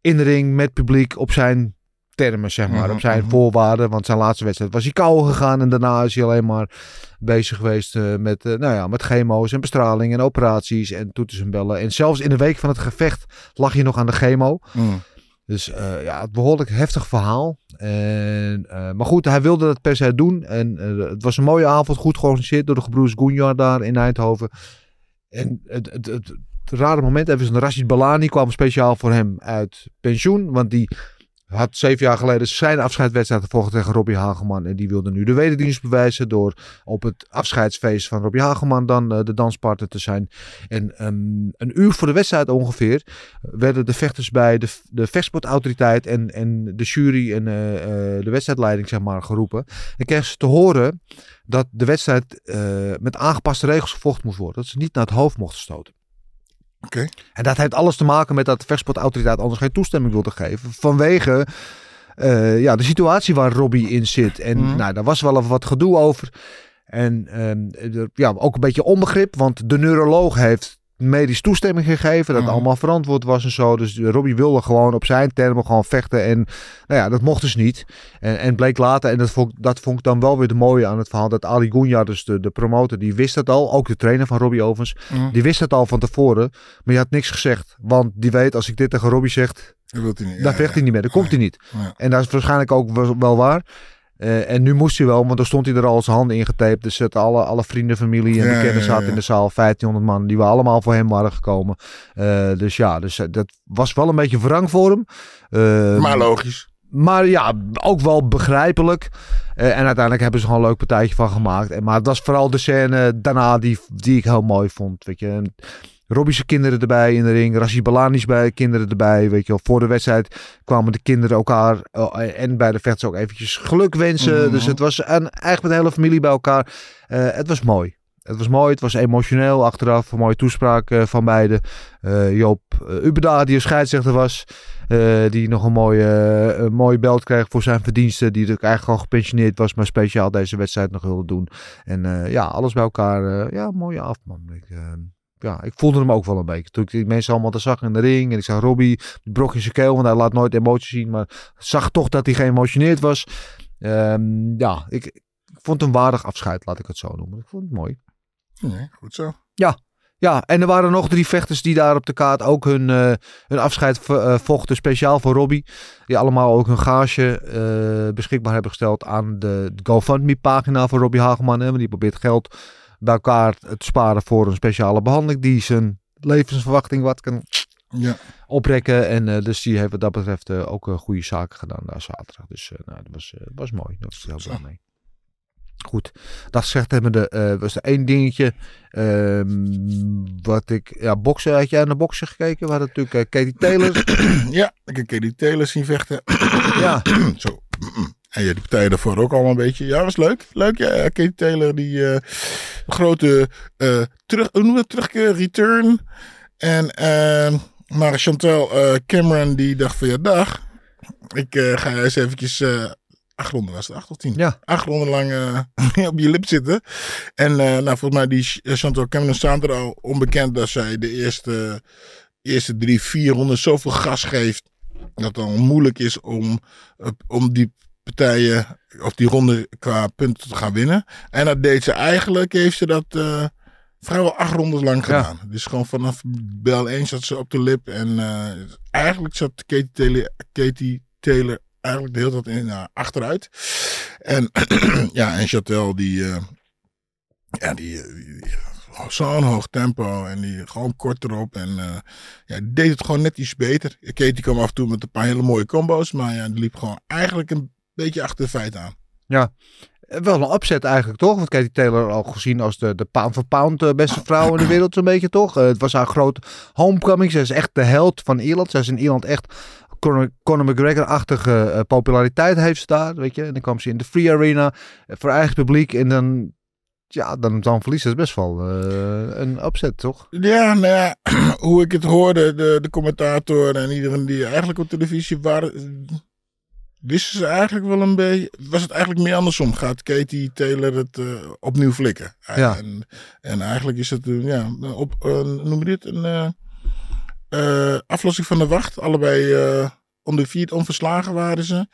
in de ring met publiek op zijn termen, zeg maar. Mhm, Op zijn mhm. voorwaarden. Want zijn laatste wedstrijd was hij kou gegaan. En daarna is hij alleen maar bezig geweest eh, met, eh, nou ja, met chemo's en bestraling en operaties en toeters en bellen. En zelfs in de week van het gevecht lag hij nog aan de chemo. Mm. Dus eh, ja, het behoorlijk heftig verhaal. En, maar goed, hij wilde dat per se doen. En het was een mooie avond, goed georganiseerd door de gebroeders Goenjar daar in Eindhoven. En het, het, het, het rare moment even is een Rashid Balani kwam speciaal voor hem uit pensioen. Want die had zeven jaar geleden zijn afscheidswedstrijd gevolgd tegen Robbie Hageman. En die wilde nu de wederdienst bewijzen door op het afscheidsfeest van Robbie Hageman dan eh, de danspartner te zijn. En ehm, een uur voor de wedstrijd ongeveer werden de vechters bij de, de vechtsportautoriteit en, en de jury en eh, eh, de wedstrijdleiding zeg maar geroepen. En kregen ze te horen dat de wedstrijd met aangepaste regels gevochten moest worden. Dat ze niet naar het hoofd mochten stoten. Oké. En dat heeft alles te maken met dat de vechtsportautoriteit anders geen toestemming wilde geven. Vanwege eh, ja, de situatie waar Robbie in zit. En Mhm. nou, daar was wel even wat gedoe over. En ehm, er- ja, ook een beetje onbegrip, want de neuroloog heeft medisch toestemming gegeven. Dat Mhm. allemaal verantwoord was en zo. Dus Robbie wilde gewoon op zijn termen gewoon vechten. En nou ja, dat mocht dus niet. En, en bleek later, en dat vond, dat vond ik dan wel weer de mooie aan het verhaal, dat Ali Gunja, dus de, de promotor, die wist dat al. Ook de trainer van Robbie overigens. Mhm. Die wist het al van tevoren, maar die had niks gezegd. Want die weet, als ik dit tegen Robbie zeg, Dat wil hij niet. dan vecht hij niet meer. Dan komt hij niet. En dat is waarschijnlijk ook wel waar. Eh, en nu moest hij wel, want dan stond hij er al zijn handen in getaped. Dus het, alle, alle vrienden, familie en Ja, bekenden zaten ja. in de zaal. 1500 man, die we allemaal voor hem waren gekomen. Eh, dus ja, dus, eh, dat was wel een beetje wrang voor hem. Eh, Maar logisch. maar ja, ook wel begrijpelijk. En uiteindelijk hebben ze gewoon een leuk partijtje van gemaakt. En, maar het was vooral de scène daarna die, die ik heel mooi vond. Weet je. En Robbie's kinderen erbij in de ring. Rashi Balani's bij kinderen erbij. Weet je wel. Voor de wedstrijd kwamen de kinderen elkaar eh, en bij de vechters ook eventjes geluk wensen. Mhm. Dus het was een, eigenlijk met de hele familie bij elkaar. Eh, het was mooi. Het was mooi, het was emotioneel achteraf. Een mooie toespraak eh, van beiden. Joop Ubeda, die een scheidsrechter was. die nog een mooie, een mooie belt kreeg voor zijn verdiensten. Die natuurlijk eigenlijk al gepensioneerd was, maar speciaal deze wedstrijd nog wilde doen. En ja, alles bij elkaar. ja, mooie af, man. Ik, ja, ik voelde hem ook wel een beetje. Toen ik die mensen allemaal te zag in de ring. En ik zag Robbie, die brok in zijn keel, want hij laat nooit emoties zien. Maar zag toch dat hij geëmotioneerd was. Ehm, ja, ik, ik vond een waardig afscheid, laat ik het zo noemen. Ik vond het mooi. Nee, goed zo. Ja, en er waren nog drie vechters die daar op de kaart ook hun, eh, hun afscheid eh, vochten. Speciaal voor Robbie. Die allemaal ook hun gage eh, beschikbaar hebben gesteld aan de GoFundMe-pagina van Robbie Hageman. Hè, want die probeert geld bij elkaar te sparen voor een speciale behandeling. Die zijn levensverwachting wat kan Ja. oprekken. En eh, dus die heeft wat dat betreft eh, ook eh, goede zaken gedaan daar zaterdag. Dus nou, dat was, was mooi. Dat was heel blij mee. Goed, dat gezegd hebben de, was er één dingetje. ehm, wat ik, ja, boksen, had jij naar boksen gekeken? We hadden natuurlijk Katie Taylor. ja, ik heb Katie Taylor zien vechten. ja, Zo. En ja, die partijen daarvoor ook allemaal een beetje. Ja, was leuk. Leuk, ja. Katie Taylor, die eh, grote eh, terug, hoe noem je dat? terugkeer, return. En, eh, maar Chantal eh, Cameron, die dacht van ja, dag. Ik ga eens eventjes... acht ronden was het, acht of tien? Ja. Acht ronden lang op je lip zitten. En nou, volgens mij die Ch- Chantal Cameron staat er al onbekend dat zij de eerste, eerste drie, vier ronden zoveel gas geeft. Dat het dan moeilijk is om, om die partijen of die ronde qua punten te gaan winnen. En dat deed ze eigenlijk, heeft ze dat eh, vrijwel acht rondes lang Ja. gedaan. Dus gewoon vanaf bel 1 zat ze op de lip. En eh, eigenlijk zat Katie Taylor, Katie Taylor eigenlijk de hele tijd in, nou, achteruit. En ja, en Chantel die, eh, ja, die, eh, die- zo'n hoog tempo en die gewoon kort erop. En eh, ja, deed het gewoon net iets beter. Katie kwam af en toe met een paar hele mooie combo's, maar ja, die liep gewoon eigenlijk een beetje achter de feiten aan. Eh, wel een opzet eigenlijk, toch? Want Katie Taylor al gezien als de, de pound for pound eh, beste vrouw in de wereld, zo'n beetje, toch? Eh, het was haar grote homecoming. Ze is echt de held van Ierland. Ze is in Ierland echt Conor, McGregor-achtige populariteit heeft ze daar, weet je. En dan kwam ze in de Free Arena voor eigen publiek en dan... Ja, dan, dan verliest ze best wel een opzet, toch? Ja, nou ja, hoe ik het hoorde, de, de commentator en iedereen die eigenlijk op televisie waren, wisten ze eigenlijk wel een beetje, was het eigenlijk meer andersom. Gaat Katie Taylor het eh, opnieuw flikken? Ja. En, en eigenlijk is het, eh, ja, op, eh, noem je dit, een eh, eh, aflossing van de wacht. Allebei eh undefeated, onverslagen waren ze.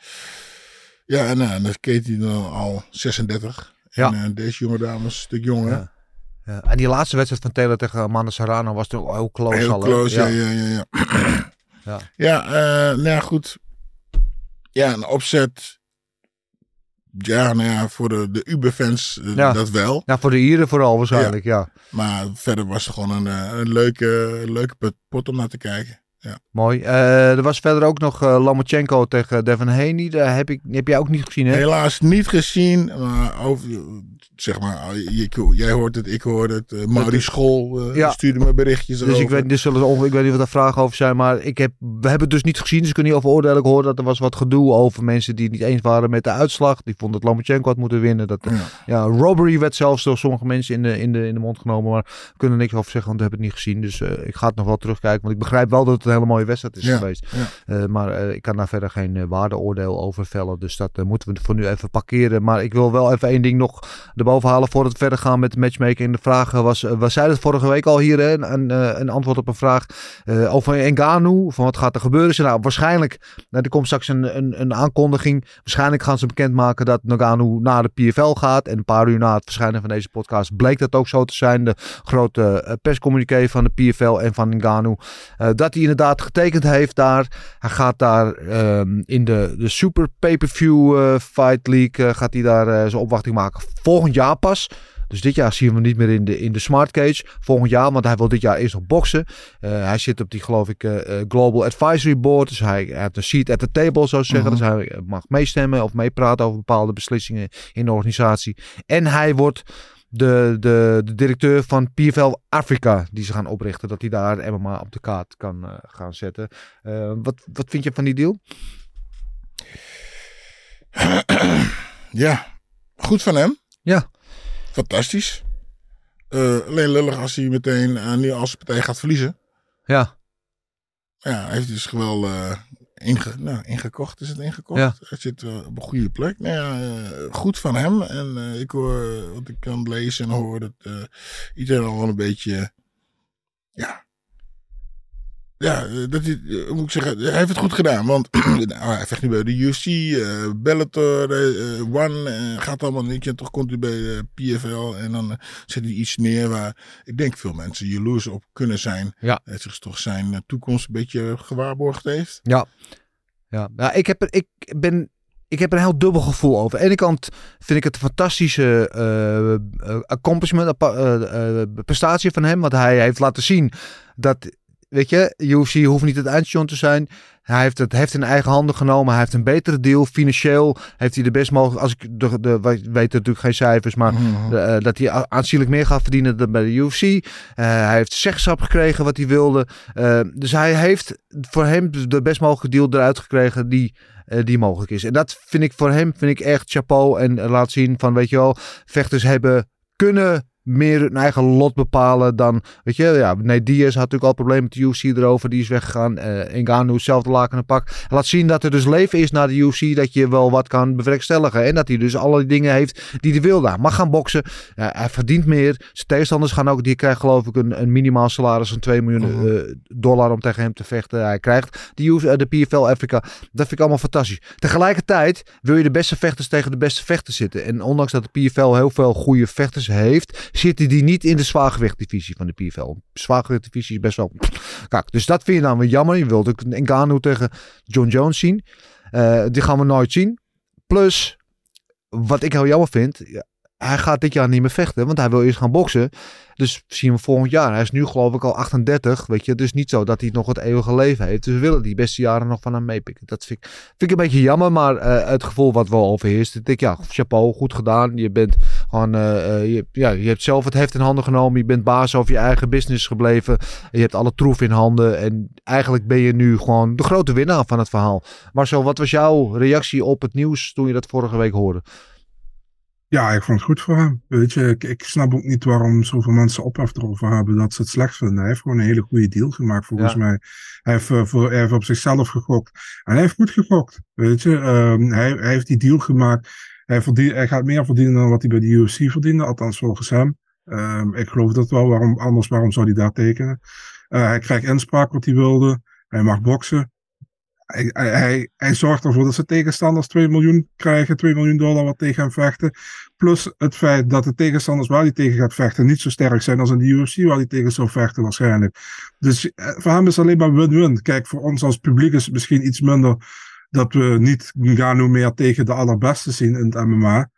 Ja, en dan is Katie dan al 36. Ja. En eh, deze jonge dame is een stuk jonger. Ja. Ja. En die laatste wedstrijd van Taylor tegen Amanda Serrano was toch heel close Heel al, close, ja, ja, ja. Ja, Ja. ja. eh, nou ja, goed. Ja, een opzet. Ja, nou ja, voor de, de Uber-fans eh, Ja. dat wel. Ja, voor de Ieren vooral waarschijnlijk, ja. Maar verder was het gewoon een, eh, een leuke, leuke pot om naar te kijken. Ja. Mooi. Eh, er was verder ook nog eh, Lomachenko tegen Devin Haney. Daar heb, ik, heb jij ook niet gezien, hè? Helaas niet gezien. Maar over, zeg maar, je- jij hoort het, ik hoor het. Uh, Mauri School eh, Ja. stuurde me berichtjes Dus ik weet, dus zullen, ik weet niet wat daar vragen over zijn, maar ik heb, we hebben het dus niet gezien, dus ik kan niet over oordelen. Ik hoorde dat er was wat gedoe over mensen die het niet eens waren met de uitslag. Die vonden dat Lomachenko had moeten winnen. Dat, Ja. ja. robbery werd zelfs door sommige mensen in de, in de, in de mond genomen, maar we kunnen er niks over zeggen, want we hebben het niet gezien. Dus eh, ik ga het nog wel terugkijken, want ik begrijp wel dat het een hele mooie wedstrijd is Ja, geweest. ja. Eh, maar eh, ik kan daar verder geen eh, waardeoordeel over vellen, dus dat moeten we voor nu even parkeren. Maar ik wil wel even één ding nog erboven halen voordat we verder gaan met de matchmaking. De vraag was, we zeiden het vorige week al hier, hè, een, een, antwoord op een vraag over Engano, van wat gaat er gebeuren. Ze, nou, waarschijnlijk, nou, er komt straks een, een, een aankondiging. Waarschijnlijk gaan ze bekendmaken dat Nagano naar de PFL gaat. En een paar uur na het verschijnen van deze podcast bleek dat ook zo te zijn. De grote perscommuniqué van de PFL en van Nagano. eh, dat hij inderdaad getekend heeft daar. Hij gaat daar ehm, in de, de Super Pay-Per-View eh, Fight League, eh, gaat hij daar eh, zijn opwachting maken. Volgend jaar pas. Dus dit jaar zien we hem niet meer in de, in de Smart Cage. Volgend jaar, want hij wil dit jaar eerst nog boksen. Hij zit op die, geloof ik, Global Advisory Board. Dus hij, hij heeft een seat at the table, zou zeggen. Mhm. Dus hij mag meestemmen of meepraten over bepaalde beslissingen in de organisatie. En hij wordt de, de, de directeur van PFL Afrika, die ze gaan oprichten. Dat hij daar MMA op de kaart kan eh, gaan zetten. Eh, wat, wat vind je van die deal? Ja, goed van hem. Ja. Fantastisch. Eh, alleen lullig als hij meteen aan die als partij gaat verliezen. Ja, Ja, hij heeft dus wel inge, nou, ingekocht. Is het ingekocht? Ja. Hij zit eh, op een goede plek. Nou ja, eh, goed van hem. En eh, ik hoor, wat ik kan lezen en hoor, dat iedereen al een beetje, ja, ja, eh, dat hij, eh, moet ik zeggen, hij heeft het goed gedaan. Want nou, hij vecht nu bij de UFC, eh, Bellator, One, gaat allemaal niet. En toch komt hij bij de PFL en dan zet hij iets neer waar ik denk veel mensen jaloers op kunnen zijn. Ja. Dat zich toch zijn toekomst een beetje gewaarborgd heeft. Ja, ja. ja ik, heb er, ik, ben, ik heb er een heel dubbel gevoel over. Aan de ene kant vind ik het een fantastische accomplishment, prestatie van hem. Want hij heeft laten zien dat, weet je, UFC hoeft niet het eindstation te zijn. Hij heeft het heft in eigen handen genomen. Hij heeft een betere deal. Financieel heeft hij de best mogelijk, als ik de, de, weten natuurlijk geen cijfers, maar Mhm. de, eh, dat hij aanzienlijk meer gaat verdienen dan bij de UFC. Eh, hij heeft zeggenschap gekregen wat hij wilde. Eh, dus hij heeft voor hem de best mogelijke deal eruit gekregen die, die mogelijk is. En dat vind ik voor hem vind ik echt chapeau. En laat zien van, weet je wel, vechters hebben kunnen meer hun eigen lot bepalen dan, weet je, ja, nee, Diaz had natuurlijk al problemen met de UFC erover, die is weggegaan. Eh Ngannou hetzelfde laken en pak. Laat zien dat er dus leven is na de UFC, dat je wel wat kan bewerkstelligen. En dat hij dus alle dingen heeft die hij wil daar. Mag gaan boksen. Hij verdient meer. Zijn tegenstanders gaan ook, die krijgen geloof ik een, een minimaal salaris van 2 miljoen Mhm. eh, dollar om tegen hem te vechten. Hij krijgt de, UFC, eh, de PFL Afrika. Dat vind ik allemaal fantastisch. Tegelijkertijd wil je de beste vechters tegen de beste vechters zitten. En ondanks dat de PFL heel veel goede vechters heeft, zitten die niet in de zwaargewichtdivisie van de PFL. Zwaargewichtdivisie is best wel... Kijk, dus dat vind je dan weer jammer. Je wilt ook Ngannou tegen John Jones zien. Eh, die gaan we nooit zien. Plus, wat ik heel jammer vind, hij gaat dit jaar niet meer vechten, want hij wil eerst gaan boksen. Dus zien we volgend jaar. Hij is nu geloof ik al 38, weet je. Dus niet zo dat hij nog het eeuwige leven heeft. Dus we willen die beste jaren nog van hem meepikken. Dat vind ik, vind ik een beetje jammer, maar eh, het gevoel wat wel overheerst. Ik denk, ja, chapeau, goed gedaan. Je bent gewoon, eh, eh, je, ja, je hebt zelf het heft in handen genomen. Je bent baas over je eigen business gebleven. Je hebt alle troef in handen. En eigenlijk ben je nu gewoon de grote winnaar van het verhaal. Marcel, wat was jouw reactie op het nieuws toen je dat vorige week hoorde? Ja, ik vond het goed voor hem. Weet je, ik, ik snap ook niet waarom zoveel mensen ophef erover hebben dat ze het slecht vinden. Hij heeft gewoon een hele goede deal gemaakt, volgens Ja. mij. Hij heeft, eh, voor, hij heeft op zichzelf gegokt. En hij heeft goed gegokt, weet je. Ehm, hij, hij heeft die deal gemaakt. Hij, verdient, hij gaat meer verdienen dan wat hij bij de UFC verdiende, althans volgens hem. Ehm, ik geloof dat wel, waarom, anders waarom zou hij daar tekenen? Eh, hij krijgt inspraak wat hij wilde. Hij mag boksen. Hij, hij, hij, zorgt ervoor dat zijn tegenstanders 2 miljoen krijgen, 2 miljoen dollar wat tegen hem vechten. Plus het feit dat de tegenstanders waar hij tegen gaat vechten niet zo sterk zijn als in de UFC waar hij tegen zou vechten waarschijnlijk. Dus eh, voor hem is het alleen maar win-win. Kijk, voor ons als publiek is het misschien iets minder dat we niet Ngannou meer tegen de allerbeste zien in het MMA.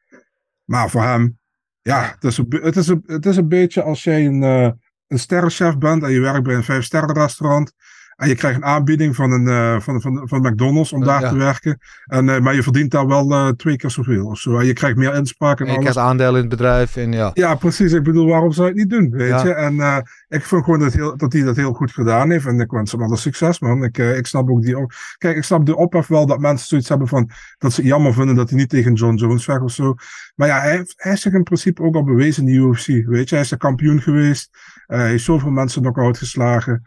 Maar voor hem, ja, het is een, be- het is een, het is een beetje als jij een, eh, een sterrenchef bent en je werkt bij een vijf-sterren restaurant. En je krijgt een aanbieding van, een, eh, van, van, van McDonald's om daar Ja. te werken. En, eh, maar je verdient daar wel eh, twee keer zoveel of zo. En je krijgt meer inspraak en, En je alles. krijgt aandelen in het bedrijf en ja. Ja, precies. Ik bedoel, waarom zou je het niet doen? Weet Ja. je? En ik vond gewoon dat, heel, dat hij dat heel goed gedaan heeft. En ik wens hem alle succes, man. Ik, ik snap ook die. op- Kijk, ik snap de ophef wel dat mensen zoiets hebben van. dat ze het jammer vinden dat hij niet tegen John Jones weg of zo. Maar ja, hij, hij is zich in principe ook al bewezen in de UFC. Weet je, hij is de kampioen geweest. Eh, hij heeft zoveel mensen nog geslagen.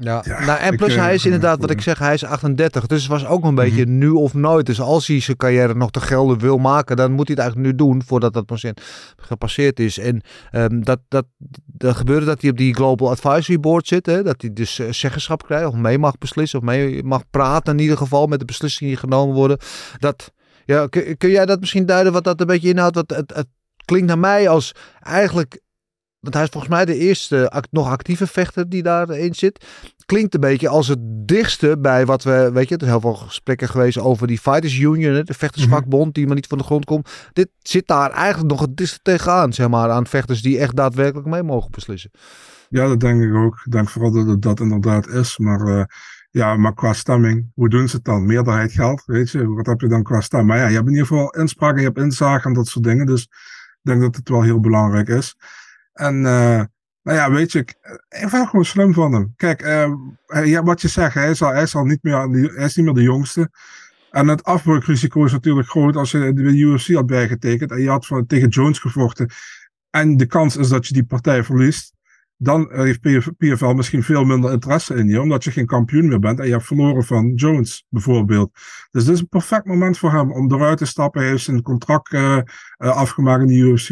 Ja. Ja, nou, en plus eh, hij is inderdaad, wat ik zeg, hij is 38. Dus het was ook een beetje Mhm. nu of nooit. Dus als hij zijn carrière nog te gelden wil maken, dan moet hij het eigenlijk nu doen voordat dat procent gepasseerd is. En ehm, dat, dat, dat gebeurde dat hij op die Global Advisory Board zit. Hè? Dat hij dus eh, zeggenschap krijgt of mee mag beslissen of mee mag praten in ieder geval met de beslissingen die genomen worden. Dat, ja, kun, kun jij dat misschien duiden wat dat een beetje inhoudt? Want het, het klinkt naar mij als eigenlijk want hij is volgens mij de eerste act- nog actieve vechter die daarin zit. Klinkt een beetje als het dichtste bij wat we, weet je, er zijn heel veel gesprekken geweest over die Fighters Union, de vechtersvakbond die maar niet van de grond komt. Dit zit daar eigenlijk nog het dichtste tegenaan, zeg maar, aan vechters die echt daadwerkelijk mee mogen beslissen. Ja, dat denk ik ook. Ik denk vooral dat het dat inderdaad is. Maar eh, ja, maar qua stemming, hoe doen ze het dan? Meerderheid geldt, weet je. Wat heb je dan qua stem? Maar ja, je hebt in ieder geval inspraak en je hebt inzage en dat soort dingen. Dus ik denk dat het wel heel belangrijk is. En eh, nou ja, weet je, ik, ik vind het gewoon slim van hem. Kijk, eh, ja, wat je zegt, hij is, hij, niet meer, hij is niet meer de jongste. En het afbreukrisico is natuurlijk groot als je de UFC had bijgetekend en je had van, tegen Jones gevochten. En de kans is dat je die partij verliest dan eh, heeft PF PFL misschien veel minder interesse in je, omdat je geen kampioen meer bent en je hebt verloren van Jones bijvoorbeeld. Dus dit is een perfect moment voor hem om eruit te stappen. Hij heeft zijn contract eh, eh, afgemaakt in de UFC.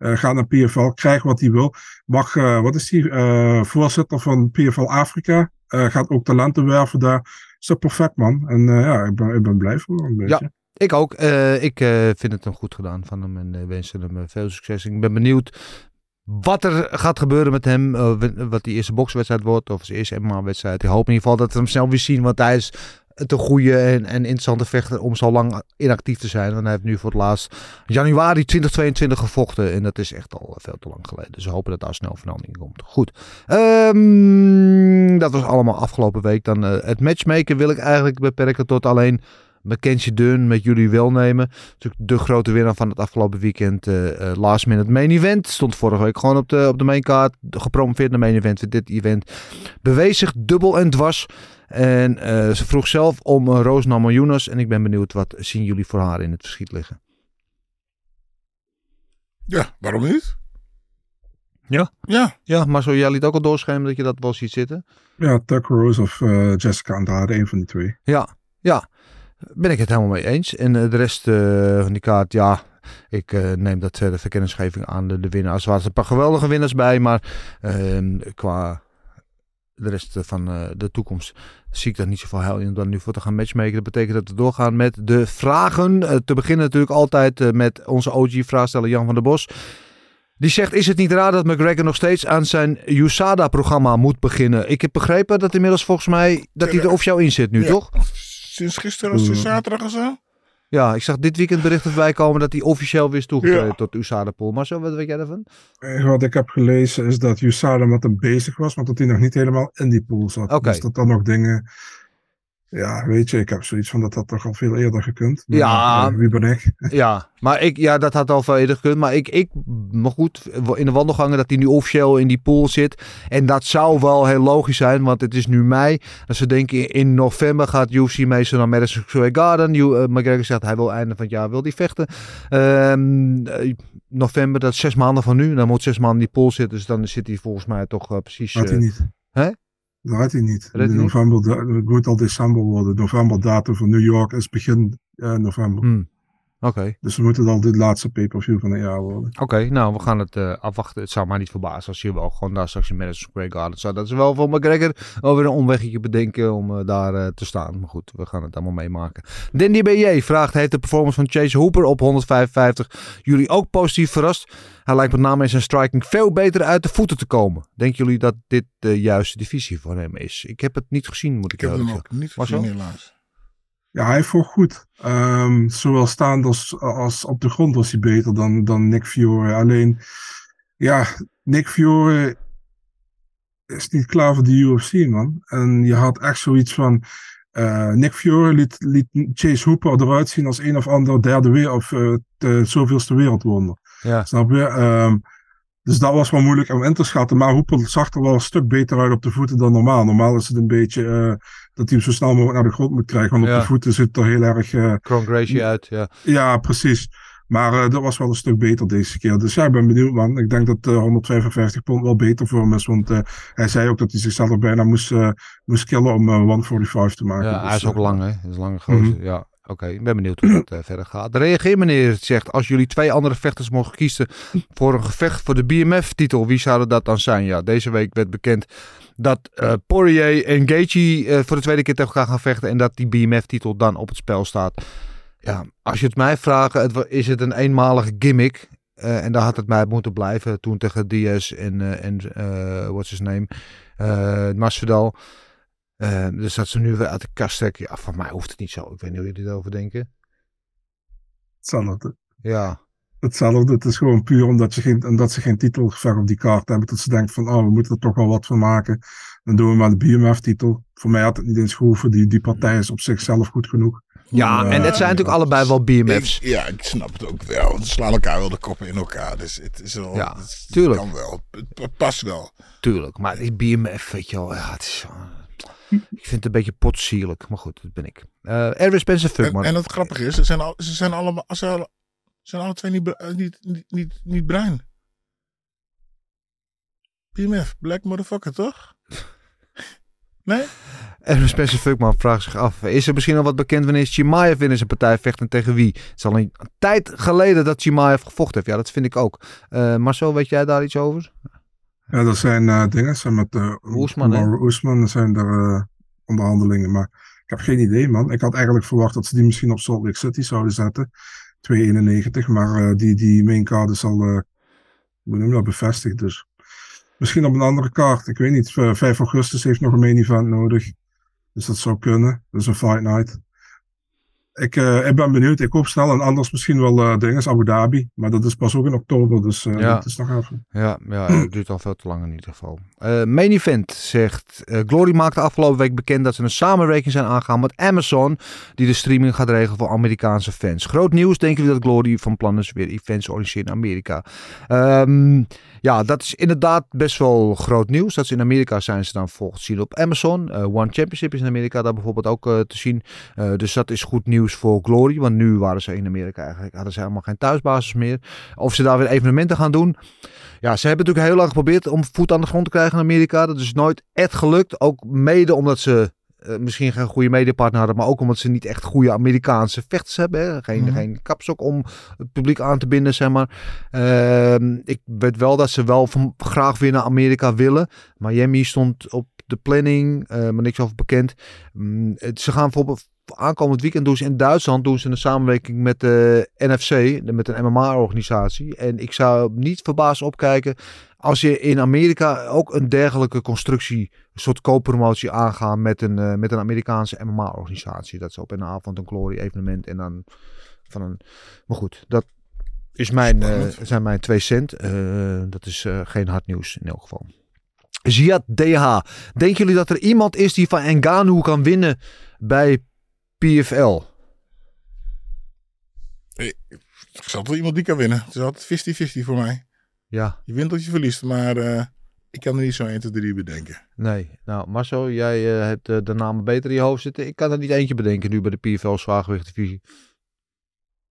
Eh, gaat naar PFL, krijgt wat hij wil. Mag, eh, wat is hij, eh, voorzitter van PFL Afrika. gaat ook talenten werven daar. Is dat perfect, man. En ja, ik ben, ik ben blij voor hem. Een beetje. Ja. Ik ook. Ik vind het hem goed gedaan van hem en wens hem veel succes. Ik ben benieuwd wat er gaat gebeuren met hem. wat die eerste bokswedstrijd wordt of zijn eerste MMA-wedstrijd. Ik hoop in ieder geval dat we hem snel weer zien, want hij is het een goede en, en interessante vechter om zo lang inactief te zijn. Want hij heeft nu voor het laatst januari 2022 gevochten en dat is echt al veel te lang geleden. Dus we hopen dat daar snel verandering komt. Goed. Ehm, dat was allemaal afgelopen week. Dan eh, het matchmaken wil ik eigenlijk beperken tot alleen Mackenzie Dunn met jullie welnemen. Natuurlijk de grote winnaar van het afgelopen weekend. eh, last minute main event. Stond vorige week gewoon op de, op de main card. Gepromoveerd naar main event. Dit event bewees zich dubbel en dwars. En eh, ze vroeg zelf om uh, Roos Namajunas. En ik ben benieuwd wat zien jullie voor haar in het verschiet liggen. Ja, waarom niet? Ja? Ja. Ja, maar zo jij liet ook al doorschemeren dat je dat wel ziet zitten. Ja, Tucker Rose of eh, Jessica Andrade, een van die twee. Ja, ja. Ben ik het helemaal mee eens. En de rest eh, van die kaart, ja, ik eh, neem dat uh, de verkenningsgeving aan de, de winnaars. Er waren een paar geweldige winnaars bij, maar uh, qua de rest van uh, de toekomst zie ik dat niet zoveel heil in om dan nu voor te gaan matchmaken. Dat betekent dat we doorgaan met de vragen. Uh, te beginnen natuurlijk altijd uh, met onze OG-vraagsteller Jan van der Bos. Die zegt, is het niet raar dat McGregor nog steeds aan zijn USADA-programma moet beginnen? Ik heb begrepen dat inmiddels volgens mij, dat hij er officieel in zit nu, ja. toch? Sinds gisteren of sinds zaterdag of zo? Ja, ik zag dit weekend berichten voorbij komen dat hij officieel weer is toegetreden ja. tot USADA pool. Maar zo, wat weet jij daarvan? Wat ik heb gelezen is dat USADA met hem bezig was, maar dat hij nog niet helemaal in die pool zat. Okay. Dus dat dan nog dingen... Ja, weet je, ik heb zoiets van dat dat toch al veel eerder gekund. Maar, ja. Uh, wie ben ik? ja, maar ik, ja, dat had al veel eerder gekund. Maar ik, ik, maar goed, in de wandelgangen dat hij nu officieel in die pool zit. En dat zou wel heel logisch zijn, want het is nu mei. En ze denken in november gaat UFC meestal naar Madison Square Garden. Uh, McGregor zegt hij wil einde van het jaar wil die vechten. Uh, november, dat is zes maanden van nu. Dan moet zes maanden in die pool zitten. Dus dan zit hij volgens mij toch precies... Had hij niet. Hè? Dat had hij niet. November, het moet al december worden. November datum van New York is begin uh, november. Hmm. Oké. Okay. Dus we moeten al dit laatste pay-per-view van het jaar worden. Oké, okay, nou we gaan het uh, afwachten. Het zou mij niet verbazen als je wel gewoon daar straks in Madison Square Garden zou. Dat is wel voor McGregor alweer een omwegje bedenken om uh, daar uh, te staan. Maar goed, we gaan het allemaal meemaken. Danny BJ vraagt, heeft de performance van Chase Hooper op 155 jullie ook positief verrast? Hij lijkt met name in zijn striking veel beter uit de voeten te komen. Denken jullie dat dit de juiste divisie voor hem is? Ik heb het niet gezien, moet ik, ik heb hem ook niet gezien, helaas. Ja, hij vocht goed. Um, zowel staand als, als op de grond was hij beter dan, dan Nick Fiore. Alleen, ja, Nick Fiore is niet klaar voor de UFC, man. En je had echt zoiets van. eh, Nick Fury liet, liet Chase Hooper eruit zien als een of ander derde weer of eh, de zoveelste wereldwonder. Ja. Snap je? Ehm, dus dat was wel moeilijk om in te schatten. Maar Hooper zag er wel een stuk beter uit op de voeten dan normaal. Normaal is het een beetje eh, dat hij hem zo snel mogelijk naar de grond moet krijgen. Want op de voeten zit er heel erg. eh, Kron Gracie uit, ja. ja, precies. Maar eh, dat was wel een stuk beter deze keer. Dus ja, ik ben benieuwd, man. Ik denk dat eh 155 pond wel beter voor hem is. Want eh, hij zei ook dat hij zichzelf bijna moest, eh, moest killen om eh, 145 te maken. Ja, Dus, hij is ook eh, lang, hè? Hij is een lange gozer. Mhm. Ja, oké. Ik ben benieuwd hoe dat eh, verder gaat. Reageer meneer zegt, als jullie twee andere vechters mogen kiezen voor een gevecht voor de BMF-titel, wie zouden dat dan zijn? Ja, deze week werd bekend dat eh Poirier en Gaethje eh, voor de tweede keer tegen elkaar gaan vechten en dat die BMF-titel dan op het spel staat. Ja, als je het mij vraagt, het, is het een eenmalige gimmick? Eh, en daar had het mij moeten blijven toen tegen Diaz en, eh en eh what's his name, Masvidal. Dus dat ze nu weer uit de kast trekken. Ja, van mij hoeft het niet zo. Ik weet niet hoe jullie erover denken. Hetzelfde. Ja, Hetzelfde. Het is gewoon puur omdat, je geen, omdat ze geen titelgevecht op die kaart hebben. Dat ze denken van, oh, we moeten er toch wel wat van maken. Dan doen we maar de BMF-titel. Voor mij had het niet eens gehoeven. Die, die partij is op zichzelf goed genoeg. ja Eh, en het zijn natuurlijk allebei wel BMF's. Ik, ja, ik snap het ook wel. Ze slaan elkaar wel de koppen in elkaar. Dus het is wel. Ja, het is- het tuurlijk. kan wel. Het, past wel. Tuurlijk, maar die BMF, weet je wel. Ja, het is, eh, ik vind het een beetje potsierlijk. Maar goed, dat ben ik. Eh Erwin Spencer, fuck En, man. en het grappige is, ze zijn, al, ze zijn allemaal. Ze zijn, ze zijn alle twee niet, eh, niet, niet, niet, niet bruin. BMF, black motherfucker, toch? Nee? Erwin Spencer Fuckman vraagt zich af. Is er misschien al wat bekend wanneer Chimaev in zijn partij vecht en tegen wie? Het is al een tijd geleden dat Chimaev gevochten heeft. Ja, dat vind ik ook. Eh Marcel, weet jij daar iets over? Ja, dat zijn eh, dingen. Zijn met uh, Oesman, hè? Oesman zijn er eh, onderhandelingen. Maar ik heb geen idee, man. Ik had eigenlijk verwacht dat ze die misschien op Salt Lake City zouden zetten. 2,91. Maar eh, die, die main card is al, je dat, bevestigd. Dus misschien op een andere kaart. Ik weet niet. Eh, 5 augustus heeft nog een main event nodig. Dus dat zou kunnen. Is een fight night. Ik, eh, ik ben benieuwd. Ik hoop snel. En anders misschien wel eh dingen. Abu Dhabi. Maar dat is pas ook in oktober. Dus eh Ja. dat is nog even. Ja, ja het duurt al veel te lang in ieder geval. Main Event zegt... Glory maakte afgelopen week bekend dat ze een samenwerking zijn aangegaan met Amazon... die de streaming gaat regelen voor Amerikaanse fans. Groot nieuws, denken we dat Glory van plan is weer events te organiseren in Amerika. Ehm, ja, dat is inderdaad best wel groot nieuws. Dat ze in Amerika zijn ze dan volgens zien op Amazon. Eh, One Championship is in Amerika daar bijvoorbeeld ook eh, te zien. Eh, dus dat is goed nieuws voor Glory. Want nu waren ze in Amerika eigenlijk, hadden ze helemaal geen thuisbasis meer. Of ze daar weer evenementen gaan doen. Ja, ze hebben natuurlijk heel lang geprobeerd om voet aan de grond te krijgen in Amerika. Dat is nooit echt gelukt. Ook mede omdat ze eh, misschien geen goede mediapartner hadden. Maar ook omdat ze niet echt goede Amerikaanse vechters hebben. Hè. Geen, Mhm. geen kapstok om het publiek aan te binden, zeg maar. Ehm, ik weet wel dat ze wel van, graag weer naar Amerika willen. Miami stond op de planning, eh, maar niks over bekend. Mm, het- ze gaan bijvoorbeeld aankomend weekend doen ze in Duitsland doen ze een samenwerking met de NFC, met een MMA-organisatie. En ik zou niet verbaasd opkijken als je in Amerika ook een dergelijke constructie, een soort co-promotie aangaan met een, eh, met een Amerikaanse MMA-organisatie. Dat is op een avond een glory-evenement en dan van een. Maar goed, dat is mijn, eh, zijn mijn twee cent. Eh, dat is geen hard nieuws in elk geval. Ziad DH. Denken jullie dat er iemand is die van Ngannou kan winnen bij PFL? Er is altijd iemand die kan winnen. Het is altijd 50-50 voor mij. Ja, Je wint of je verliest. Maar eh, ik kan er niet zo 1, 2, 3 bedenken. nee. Nou, Marcel, jij eh, hebt eh, de namen beter in je hoofd zitten. Ik kan er niet eentje bedenken nu bij de PFL zwaargewichtdivisie.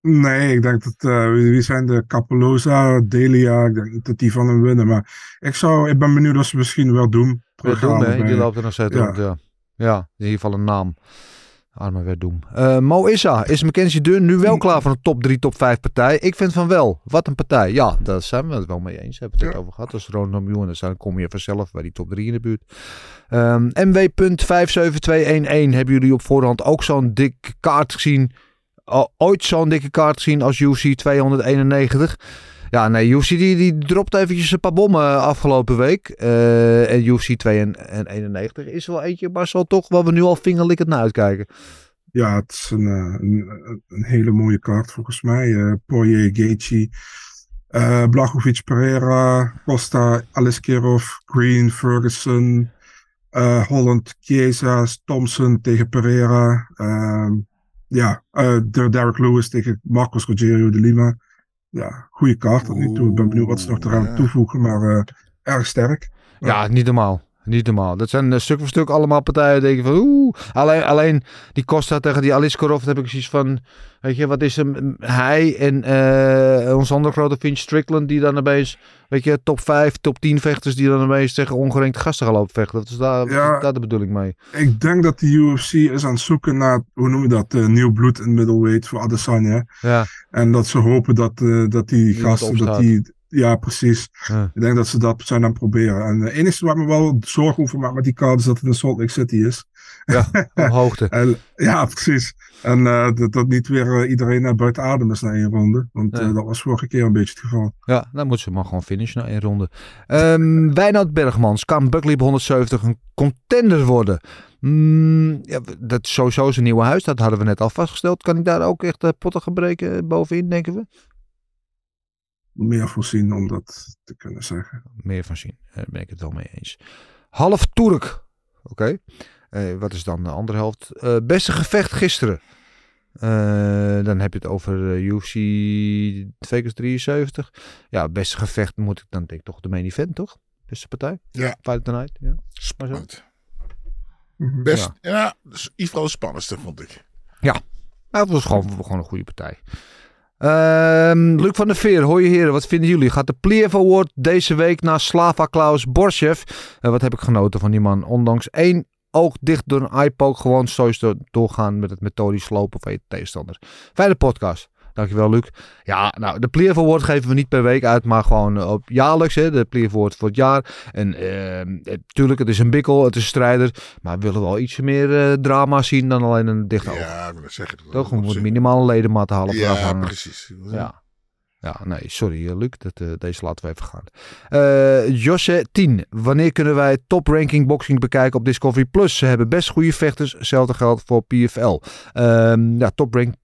Nee, ik denk dat, eh, wie zijn de Capolosa, Delia, ik denk niet dat die van hem winnen. Maar ik, zou, ik ben benieuwd of ze misschien wel doen. Doem, terughalen hè? Die loopt er nog steeds Ja. rond, ja. Ja, in ieder geval een naam. Arme weer Doem. Eh Mo Issa, is Mackenzie Dunn nu wel klaar voor een top 3, top 5 partij? Ik vind van wel. Wat een partij. Ja, daar zijn we het wel mee eens. Hebben we het Ja. over gehad. Als Ronald Miljoen, dan kom je vanzelf bij die top 3 in de buurt. Ehm MW.57211. Hebben jullie op voorhand ook zo'n dikke kaart gezien? O- ooit zo'n dikke kaart gezien als UC 291? Ja, nee, UFC die, die dropt eventjes een paar bommen afgelopen week. Eh, en UFC 291 is wel eentje, maar zal toch waar we nu al vingerlikkend naar uitkijken. Ja, het is een, eh, een, een hele mooie kaart volgens mij. eh Poirier, Gaethje. Eh Blachowicz, Pereira, Costa, Aliskerov, Green, Ferguson, eh, Holland, Chiesa, Thompson tegen Pereira. Ehm, ja, eh, de Derek Lewis tegen Marcos Rogerio de Lima. Ja, goede kaart tot nu toe. Ik ben benieuwd wat ze nog eraan ja. toevoegen, maar eh, erg sterk. Ja, niet normaal. Niet normaal. Dat zijn eh, stuk voor stuk allemaal partijen. Denk je van oeh. Alleen, alleen die Costa tegen die Aliskarov. heb ik zoiets van. Weet je, wat is hem? Hij en eh ons andere grote Finch Strickland. Die dan opeens. Weet je, top 5, top 10 vechters. Die dan opeens tegen ongerenkt gasten gaan lopen vechten. Dat is daar, Ja. daar de bedoeling mee. Ik denk dat de UFC is aan het zoeken naar, hoe noem je dat, eh, nieuw bloed in middleweight voor Adesanya. Ja. En dat ze hopen dat, eh, dat die gasten, dat die, ja precies. Ja. Ik denk dat ze dat zijn aan het proberen. En het enige waar me wel zorgen over maakt met die kaart is dat het in Salt Lake City is. Ja, op hoogte. En, ja, precies. En eh, dat, dat niet weer eh, iedereen naar buiten adem is na één ronde. Want eh, dat was vorige keer een beetje het geval. Ja, dan moeten ze maar gewoon finishen na één ronde. Wijnoud Bergmans. Kan Buckley op 170 een contender worden? Mm, ja, dat is sowieso zijn nieuwe huis. Dat hadden we net al vastgesteld. Kan ik daar ook echt potten gebreken bovenin, denken we? Meer voorzien om dat te kunnen zeggen. Meer van zien. Daar ben ik het wel mee eens. Half Turk. Oké. Eh, wat is dan de andere helft? Eh, beste gevecht gisteren. Eh, dan heb je het over eh, UFC 2x73. Ja, beste gevecht moet ik dan denk ik toch de main event, toch? Beste partij? Ja. Fight Tonight, ja. Spannend. Best, ja, dus in ieder geval de spannendste, vond ik. Nou, het was gewoon, gewoon een goede partij. Ehm, Luc van der Veer, hoi heren, wat vinden jullie? Gaat de Pliev Award deze week naar Slava Klaus Borsjev? Eh, wat heb ik genoten van die man? Ondanks één oog dicht door een eyepoke gewoon zo doorgaan met het methodisch slopen van je tegenstander. Fijne podcast. Dankjewel, Luc. Ja, nou, de Pliev Award geven we niet per week uit, maar gewoon op jaarlijks. Hè, de Award voor het jaar. En eh, tuurlijk, het is een bikkel, het is een strijder. Maar we willen wel iets meer eh, drama zien dan alleen een dicht oog. Ja, ik wil zeggen. Toch, we moeten minimaal een ledemaat halen Ja, precies. Ja. Ja, nee, sorry eh, Luc, dat, eh, deze laten we even gaan. Eh Josje 10. Wanneer kunnen wij top ranking boxing bekijken op Discovery Plus? Ze hebben best goede vechters. Hetzelfde geldt voor PFL. Ehm, ja, top rank,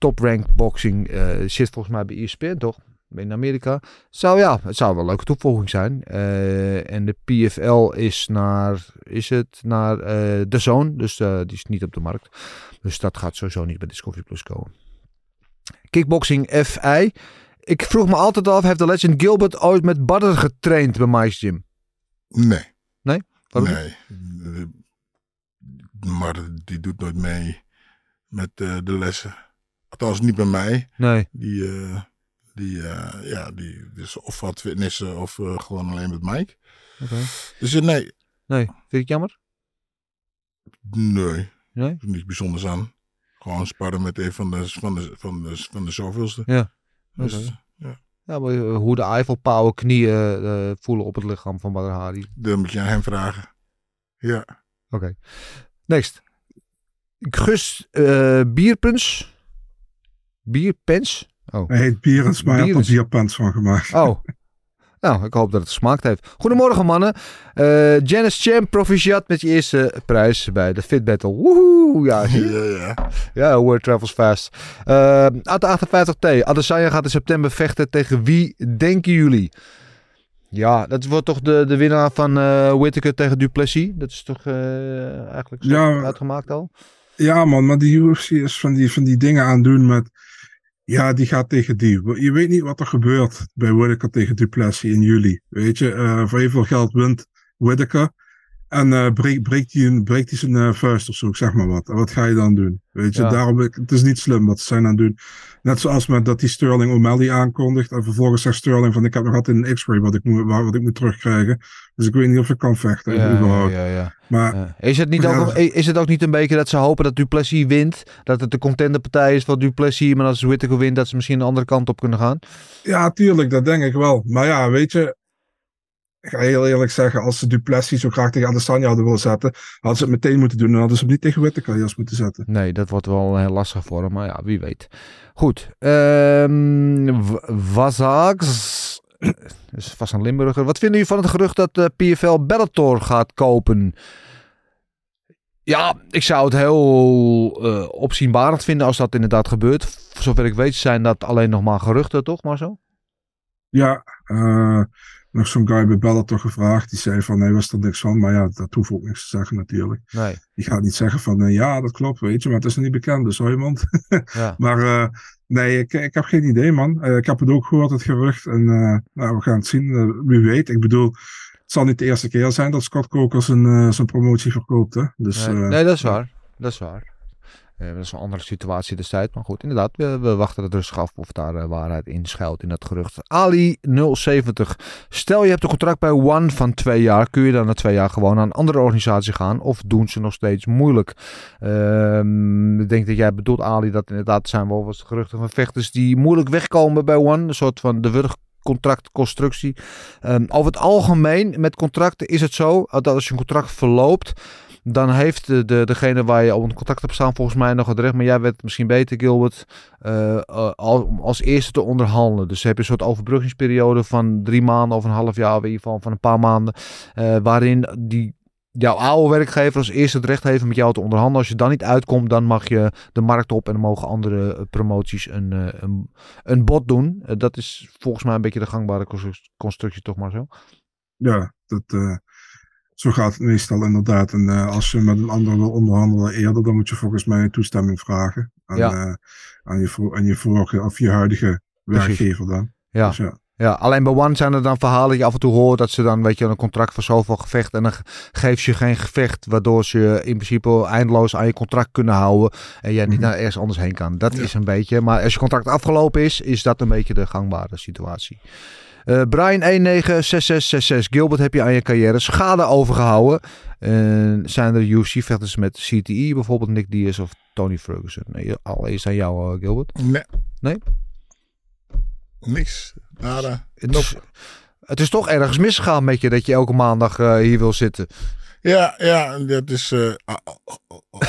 top rank boxing eh, zit volgens mij bij ESPN, toch? In Amerika. Zou ja, het zou wel een leuke toevoeging zijn. Eh, en de PFL is naar, is het naar eh de Zone, dus die is niet op de markt. Dus dat gaat sowieso niet bij Discovery Plus komen. Kickboxing FI. Ik vroeg me altijd af, heeft de legend Gilbert ooit met Badder getraind bij Mike's Gym? Nee. Nee? Waarom nee. Maar die doet nooit mee met de lessen. Althans niet bij mij. Nee. Die, uh, die, uh, ja, die dus of wat fitnessen of uh, gewoon alleen met Mike. Okay. Dus nee. Nee, vind je het jammer? Nee. Nee? Niks bijzonders aan. Gewoon sparren met een van de, van de, van de, van de zoveelste. Ja. Dus, okay. ja. ja, maar hoe de Eiffelpauwen knieën voelen op het lichaam van Badr Hari. Dat moet je aan hem vragen. Ja. Oké. Okay. Next. Gus uh, Bierpens. Bierpens? Oh. Hij heet Bierens, maar hij heeft er bierpens van gemaakt. Oh. Nou, ik hoop dat het gesmaakt heeft. Goedemorgen mannen. Uh, Janice Champ, proficiat met je eerste prijs bij de Fit Battle. Woehoe! Ja, ja, ja. Ja, word travels fast. Uh, AT58T. Adesanya gaat in september vechten tegen wie denken jullie? Ja, dat wordt toch de, de winnaar van uh, Whittaker tegen Duplessis. Dat is toch uh, eigenlijk zo ja, uitgemaakt al? Ja man, maar de UFC is van die, van die dingen aan doen met... Ja, die gaat tegen die. Je weet niet wat er gebeurt bij Whittaker tegen Duplessis in juli. Weet je, uh, voor heel veel geld wint Whittaker. En uh, breekt, breekt hij breekt zijn uh, vuist of zo, zeg maar wat. En wat ga je dan doen? Weet je, ja. daarom, het is niet slim wat ze zijn aan het doen. Net zoals met dat die Sterling O'Malley aankondigt. En vervolgens zegt Sterling van, ik heb nog altijd een x-ray wat, ik moet, wat ik moet terugkrijgen. Dus ik weet niet of ik kan vechten. Ja, überhaupt. Ja, ja, maar. Is, het niet ook, is het ook niet een beetje dat ze hopen dat Duplessis wint? Dat het de contenderpartij is van Duplessis. Maar als Whittaker wint, dat ze misschien de andere kant op kunnen gaan? Ja, tuurlijk, dat denk ik wel. Maar ja, weet je, ik ga heel eerlijk zeggen, als ze Duplessis zo graag tegen Adesanya hadden willen zetten, hadden ze het meteen moeten doen en hadden ze hem niet tegen juist moeten zetten. Nee, dat wordt wel heel lastig voor hem, maar ja, wie weet. Goed, um, Wazags, is vast een Limburger. Wat vinden jullie van het gerucht dat de PFL Bellator gaat kopen? Ja, ik zou het heel uh, opzienbarend vinden als dat inderdaad gebeurt. Voor zover ik weet zijn dat alleen nog maar geruchten, toch maar zo? Ja, eh, nog zo'n guy bij Bellator gevraagd. Die zei van, hij wist er niks van. Maar ja, dat hoeft ook niks te zeggen natuurlijk. Nee. Die gaat niet zeggen van, eh, ja, dat klopt, weet je. Maar het is nog niet bekend, dus hou je mond. Ja. maar eh, nee, ik, ik heb geen idee, man. Eh, ik heb het ook gehoord, het gerucht. En nou, we gaan het zien. Wie weet. Ik bedoel, het zal niet de eerste keer zijn dat Scott Coker zijn, zijn promotie verkoopt, hè. Dus, Nee, nee, dat is waar. Dat is waar. Eh, dat is een andere situatie destijds. Maar goed, inderdaad, we, wachten het rustig af of daar eh, waarheid in schuilt in dat gerucht. Ali070. Stel je hebt een contract bij One van twee jaar. Kun je dan na twee jaar gewoon naar een andere organisatie gaan? Of doen ze nog steeds moeilijk? Ehm, ik denk dat jij bedoelt, Ali, dat inderdaad zijn wel wat geruchten van vechters die moeilijk wegkomen bij One. Een soort van de wurg contractconstructie. Ehm, over het algemeen met contracten is het zo dat als je een contract verloopt, dan heeft de, de, degene waar je op een contract hebt staan volgens mij nog het recht. Maar jij het misschien beter, Gilbert. om als eerste te onderhandelen. Dus heb je een soort overbruggingsperiode van drie maanden of een half jaar, of in ieder geval van een paar maanden. eh, waarin die jouw oude werkgever als eerste het recht heeft met jou te onderhandelen. Als je dan niet uitkomt, dan mag je de markt op en dan mogen andere eh, promoties een, een, bod doen. Dat is volgens mij een beetje de gangbare constru- constructie, toch maar zo. Ja, dat, zo gaat het meestal inderdaad. En eh, als je met een ander wil onderhandelen eerder, dan moet je volgens mij een toestemming vragen aan, Ja. eh, aan, je, aan je vorige of je huidige werkgever dan. Ja. Dus ja. Ja, alleen bij One zijn er dan verhalen die je af en toe hoort dat ze dan, weet je, een contract voor zoveel gevecht en dan ge- geef je geen gevecht, waardoor ze in principe eindeloos aan je contract kunnen houden en jij niet Mhm. naar ergens anders heen kan. Dat is een beetje, maar als je contract afgelopen is, is dat een beetje de gangbare situatie. Eh Brian 196666, Gilbert heb je aan je carrière schade overgehouden. En zijn er UFC-vechters met CTE, bijvoorbeeld Nick Diaz of Tony Ferguson? Nee, allereerst aan jou, eh, Gilbert. Nee. Nee? Niks. Nada. Het is, het is toch ergens misgegaan met je dat je elke maandag eh, hier wil zitten. Ja, ja, dat is. eh, oh, oh.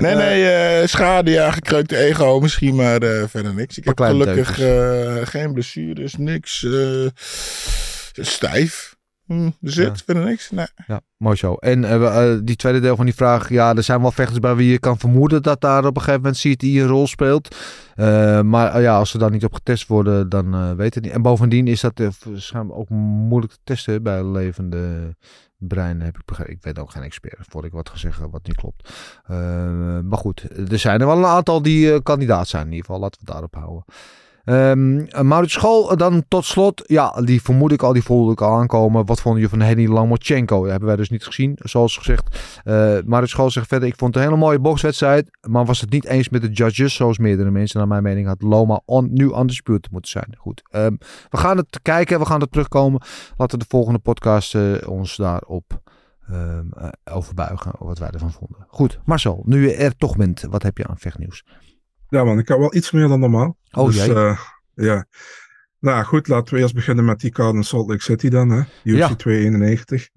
nee, nee, eh, schade, ja, gekreukte ego misschien, maar eh, verder niks. Ik heb gelukkig eh, geen blessures, niks. eh, stijf. Hm, er zit Ja. verder niks. Nee. Ja, mooi zo. En eh, eh, die tweede deel van die vraag. Ja, er zijn wel vechters bij wie je kan vermoeden dat daar op een gegeven moment CTI een rol speelt. Eh, maar ja, als ze daar niet op getest worden, dan weet het niet. En bovendien is dat waarschijnlijk ook moeilijk te testen bij levende brein. Heb ik, begrepen. ik weet ook geen expert, voor ik wat gezegd heb wat niet klopt. Maar goed, er zijn er wel een aantal die kandidaat zijn in ieder geval. Laten we het daarop houden. Ehm Maurits School, dan tot slot. Ja, die vermoed ik al, die voelde ik al aankomen. Wat vonden je van Henny Lomachenko? Dat hebben wij dus niet gezien, zoals gezegd. Eh Maurits School zegt verder, ik vond het een hele mooie bokswedstrijd. Maar was het niet eens met de judges, zoals meerdere mensen. Naar mijn mening had Loma on, nu undisputed moeten zijn. Goed, ehm, we gaan het kijken, we gaan er terugkomen. Laten we de volgende podcast eh, ons daarop ehm, eh, overbuigen, wat wij ervan vonden. Goed, Marcel, nu je er toch bent, wat heb je aan vechtnieuws? ja man, ik heb wel iets meer dan normaal. Oh, dus, jee. eh, ja. Nou goed, laten we eerst beginnen met die card in Salt Lake City dan. Hè? UFC Ja. 291.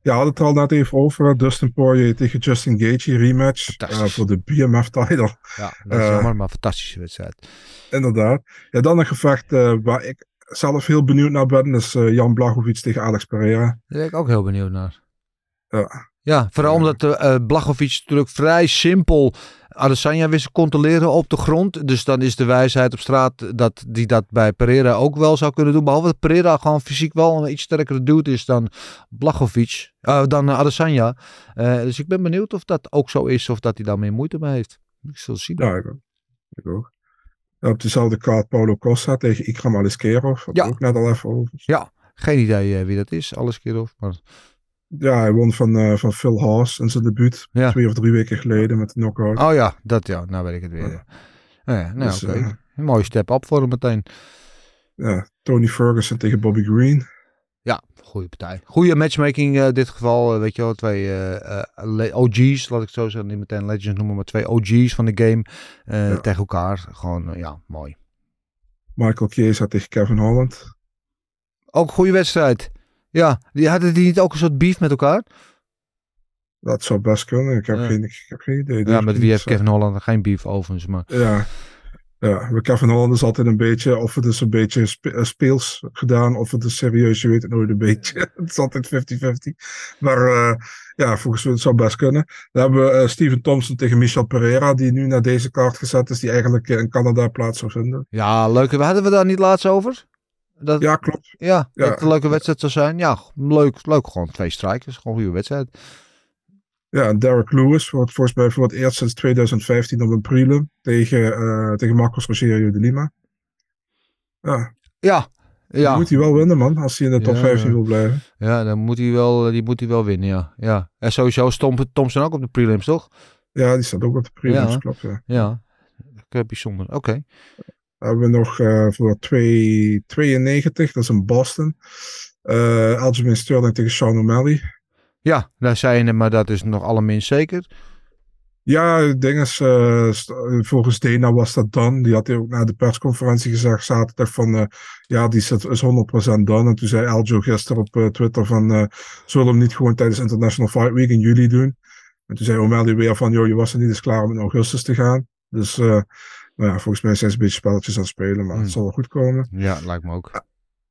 Ja, hadden het er al net even over. Dustin Poirier tegen Justin Gaethje rematch eh, voor de BMF title. Ja, dat is Eh, jammer, maar fantastische wedstrijd. Inderdaad. Ja, dan een gevecht waar ik zelf heel benieuwd naar ben. Dat is Jan Blachowicz tegen Alex Pereira. Daar ben ik ook heel benieuwd naar. Ja. Ja, vooral omdat uh, Blachowicz natuurlijk vrij simpel Adesanya wist te controleren op de grond. Dus dan is de wijsheid op straat dat die dat bij Pereira ook wel zou kunnen doen. Behalve dat Pereira gewoon fysiek wel een iets sterkere dude is dan Blachowicz. eh, dan Adesanya. Uh, dus ik ben benieuwd of dat ook zo is of dat hij daar meer moeite mee heeft. Ik zal zien. Ja, ik ook. Ik ook. Ja, op dezelfde kaart Paulo Costa tegen Ikram Aliskerov. Ja. Ook net al even over. Ja, geen idee wie dat is, Aliskerov. Maar... Ja, hij won van, uh, van Phil Haas in zijn debuut. Ja. Twee of drie weken geleden met de knockout. Oh ja, dat ja. Nou weet ik het weer. Ja. Ja, nou, Dus, oké. Okay. Een mooie step-up voor hem meteen. Ja, Tony Ferguson tegen Bobby Green. Ja, goede partij. Goede matchmaking in uh, dit geval. Uh, weet je wel, twee uh, OG's, laat ik zo zeggen. Niet meteen Legends noemen, maar twee OG's van de game ja. tegen elkaar. Gewoon, ja, mooi. Michael Chiesa tegen Kevin Holland. Ook een goede wedstrijd. Ja, die hadden die niet ook een soort beef met elkaar? Dat zou best kunnen. Ik heb, ja. geen, ik heb geen idee. Ja, met wie heeft Kevin Holland geen beef overigens. Maar... Ja. Ja, bij Kevin Holland is altijd een beetje, of het is een beetje eh, speels gedaan, of het is serieus, je weet het nooit een beetje. het is altijd 50-50. Maar eh, ja, volgens mij het zou best kunnen. Dan hebben we eh, Steven Thompson tegen Michel Pereira, die nu naar deze kaart gezet is, die eigenlijk eh, in Canada plaats zou vinden. Ja, leuk. Hadden we daar niet laatst over? Dat, Ja, klopt. ja, Ja. dat het een leuke wedstrijd zou zijn. Ja, leuk. Leuk. Gewoon twee strikers. Gewoon een goede wedstrijd. Ja, en Derek Lewis wordt volgens mij voor het eerst sinds 2015 op een prelim tegen, eh, tegen Marcos Rogerio de Lima. Ja, Ja. die Ja. moet hij wel winnen, man, als hij in de top Ja, 15 ja. wil blijven. Ja, dan moet hij wel, die moet hij wel winnen, ja. ja. En sowieso stond Thompson ook op de prelims, toch? Ja, die staat ook op de prelims, Ja. klopt. Ja. Ja. Bijzonder. Oké. Hebben we nog eh, voor 2,92, dat is in Boston. Eh Aljamain Sterling tegen Sean O'Malley. Ja, daar zijn er, maar dat is nog allerminst zeker. Ja, het ding is, eh, volgens Dana was dat dan. Die had hij ook na de persconferentie gezegd zaterdag van, ja, die is, is 100% dan. En toen zei Aljo gisteren op Twitter van, zullen we hem niet gewoon tijdens International Fight Week in juli doen? En toen zei O'Malley weer van, joh, je was er niet eens klaar om in augustus te gaan. Dus, nou ja, volgens mij zijn ze een beetje spelletjes aan het spelen, maar het zal wel goed komen. Ja, lijkt me ook.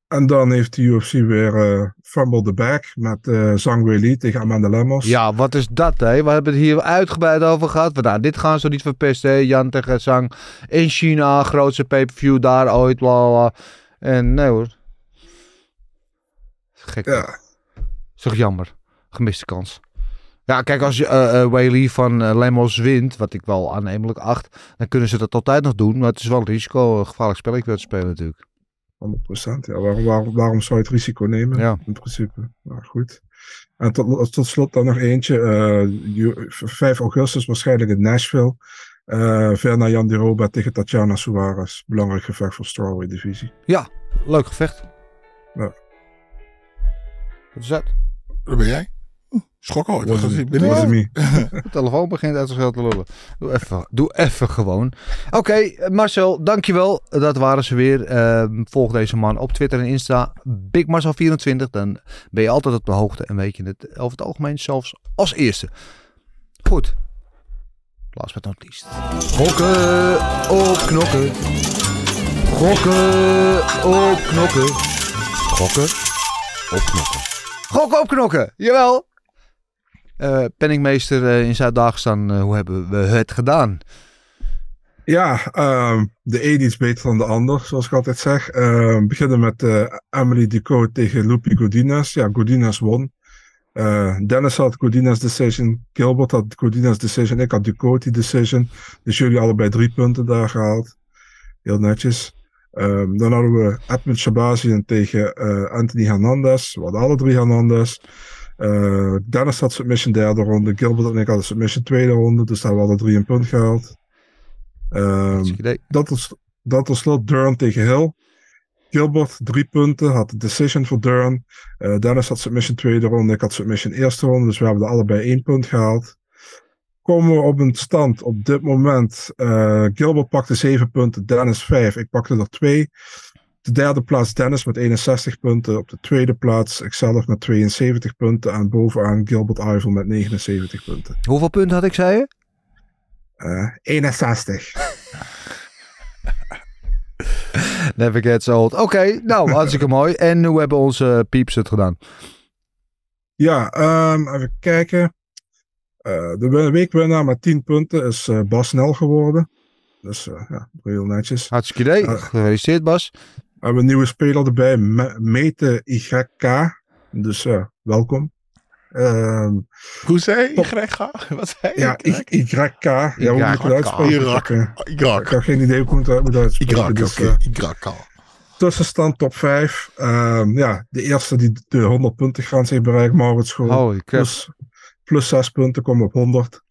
En dan heeft de UFC weer eh Fumble the Back met eh Zhang Weili tegen Amanda Lemos. Ja, wat is dat, hè? We hebben het hier uitgebreid over gehad. Nou, dit gaan ze niet verpesten, hè? Jan tegen Zhang in China, grootste pay-per-view daar ooit, bla bla, bla. En nee hoor. Gek. Ja. Is toch jammer. Gemiste kans. Ja, kijk, als je eh eh, Whaley van eh, Lemos wint, wat ik wel aannemelijk acht, dan kunnen ze dat altijd nog doen. Maar het is wel een risico, een gevaarlijk spelletje te spelen natuurlijk. 100%. Ja, waarom, waarom, waarom zou je het risico nemen? Ja. In principe. Nou, goed. En tot, tot slot dan nog eentje. eh, ju- 5 augustus waarschijnlijk in Nashville. Eh Verna Jan de Roba tegen Tatjana Suarez. Belangrijk gevecht voor strawweight divisie. Leuk gevecht. Ja. Wat is dat? Daar ben jij. Dat ben was niet. me. De telefoon begint uit zichzelf te lullen. Doe even, doe even gewoon. Oké, Marcel, dankjewel. Dat waren ze weer. Ehm, volg deze man op Twitter en Insta. BigMarcel24. Dan ben je altijd op de hoogte en weet je het over het algemeen zelfs als eerste. Goed. Last but not least. Gokken op knokken. Gokken op knokken. Gokken op knokken. Gokken op knokken, jawel. Eh, penningmeester eh, in Zuid-Dagestan, eh, hoe hebben we het gedaan? Ja, ehm, de een iets beter dan de ander, zoals ik altijd zeg. Ehm, we beginnen met Emily Ducot tegen Lupi Godinez. Ja, Godinez won. Dennis had Godinez decision. Gilbert had Godinez decision. Ik had Ducot die decision. Dus jullie allebei drie punten daar gehaald. Heel netjes. Ehm, dan hadden we Edmund Shabazian tegen Anthony Hernandez. We hadden alle drie Hernandez. Eh, Dennis had submission derde ronde. Gilbert en ik hadden submission tweede ronde. Dus daar hebben we drie een punt gehaald. Ehm, dat tot, dat tot slot Durham tegen Hill. Gilbert, drie punten, had de decision voor Durham. Eh, Dennis had submission tweede ronde, ik had submission eerste ronde. Dus we hebben er allebei één punt gehaald. Komen we op een stand op dit moment. eh, Gilbert pakte zeven punten, Dennis vijf. Ik pakte er twee. De derde plaats Dennis met 61 punten. Op de tweede plaats ikzelf met 72 punten. En bovenaan Gilbert Ivel met 79 punten. Hoeveel punten had ik, zei je? Eh 61. Never gets old. Oké, nou, hartstikke mooi. En hoe hebben onze pieps het gedaan? Ja, ehm, even kijken. Eh, de win- weekwinnaar met 10 punten is eh, Bas Snel geworden. Dus eh, ja, heel netjes. Hartstikke idee. Gefeliciteerd, Bas. We hebben een nieuwe speler erbij, Me- Mete YK. Dus ja, welkom. Ehm, Hoe zei. Greg? Wat zei je? ja, YK. Ja, hoe moet ik het uitspreken? Irak. Ik, eh, heb geen idee hoe ik het moet uitspreken. Irak, dus, oké. eh, tussenstand top 5. Ehm, ja, de eerste die de 100 punten grens heeft bereikt, Maurits School. Plus, plus 6 punten, komen op 100.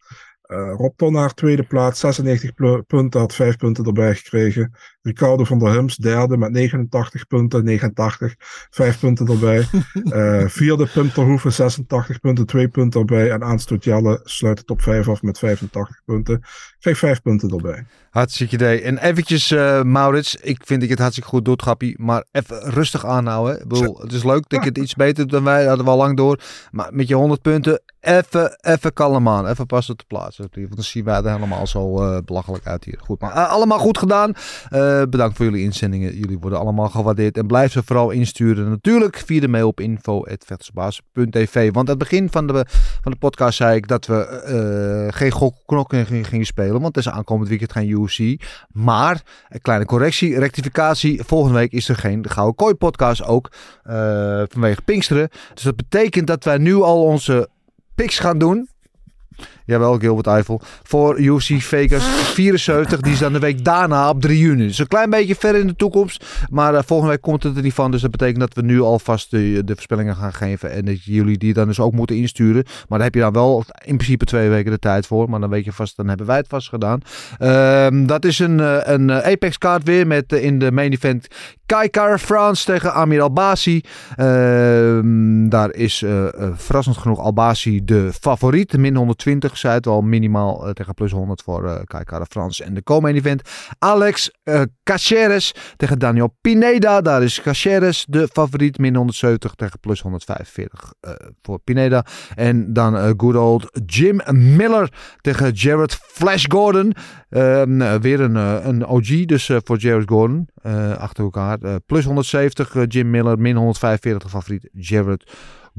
Eh Rob Tonnaar, tweede plaats, 96 plu- punten, had 5 punten erbij gekregen. Ricardo van der Hums, derde met 89 punten, 89, 5 punten erbij. Eh, vierde Pim Terhoeven, 86 punten, 2 punten erbij. En Aanstoot Jelle sluit de top 5 af met 85 punten. Krijg 5 punten erbij. Hartstikke idee. En eventjes, eh, Maurits, ik vind dat je het hartstikke goed doet, Gappie. Maar even rustig aanhouden. Ik bedoel, het is leuk dat je het iets beter dan wij, hadden we al lang door. Maar met je 100 punten, even, even kalm aan. Even pas op de plaats. Want dan zien wij er helemaal zo eh, belachelijk uit hier. Goed, maar eh, allemaal goed gedaan. Eh, bedankt voor jullie inzendingen. Jullie worden allemaal gewaardeerd. En blijf ze vooral insturen. Natuurlijk via de mail op info.vechtersbaas.tv. Want aan het begin van de, van de podcast zei ik dat we geen gokknokken gingen, spelen. Want het is aankomend weekend geen UFC. Maar, een kleine correctie, rectificatie. Volgende week is er geen Gouden Kooi podcast ook. vanwege Pinksteren. Dus dat betekent dat wij nu al onze picks gaan doen. Jawel, Gilbert Eiffel. Voor UFC Vegas 74. Die is dan de week daarna op 3 juni. Dus een klein beetje ver in de toekomst. Maar eh, volgende week komt het er niet van. Dus dat betekent dat we nu alvast de, de voorspellingen gaan geven. En dat jullie die dan dus ook moeten insturen. Maar daar heb je dan wel in principe twee weken de tijd voor. Maar dan weet je vast, dan hebben wij het vast gedaan. Ehm, dat is een, eh, een eh, Apex kaart weer. Met in de main event Kaikar France tegen Amir Albasi. Ehm, daar is verrassend genoeg Albasi de favoriet. Min 120 zei het al minimaal eh, tegen plus 100 voor Kaikara France. En de co-main event Alex eh Caceres tegen Daniel Pineda. Daar is Caceres de favoriet. Min 170 tegen plus 145 eh, voor Pineda. En dan good old Jim Miller tegen Jared Flash Gordon. Ehm, eh, weer een, een OG dus voor Jared Gordon. achter elkaar. Plus 170 eh, Jim Miller. Min 145 de favoriet Jared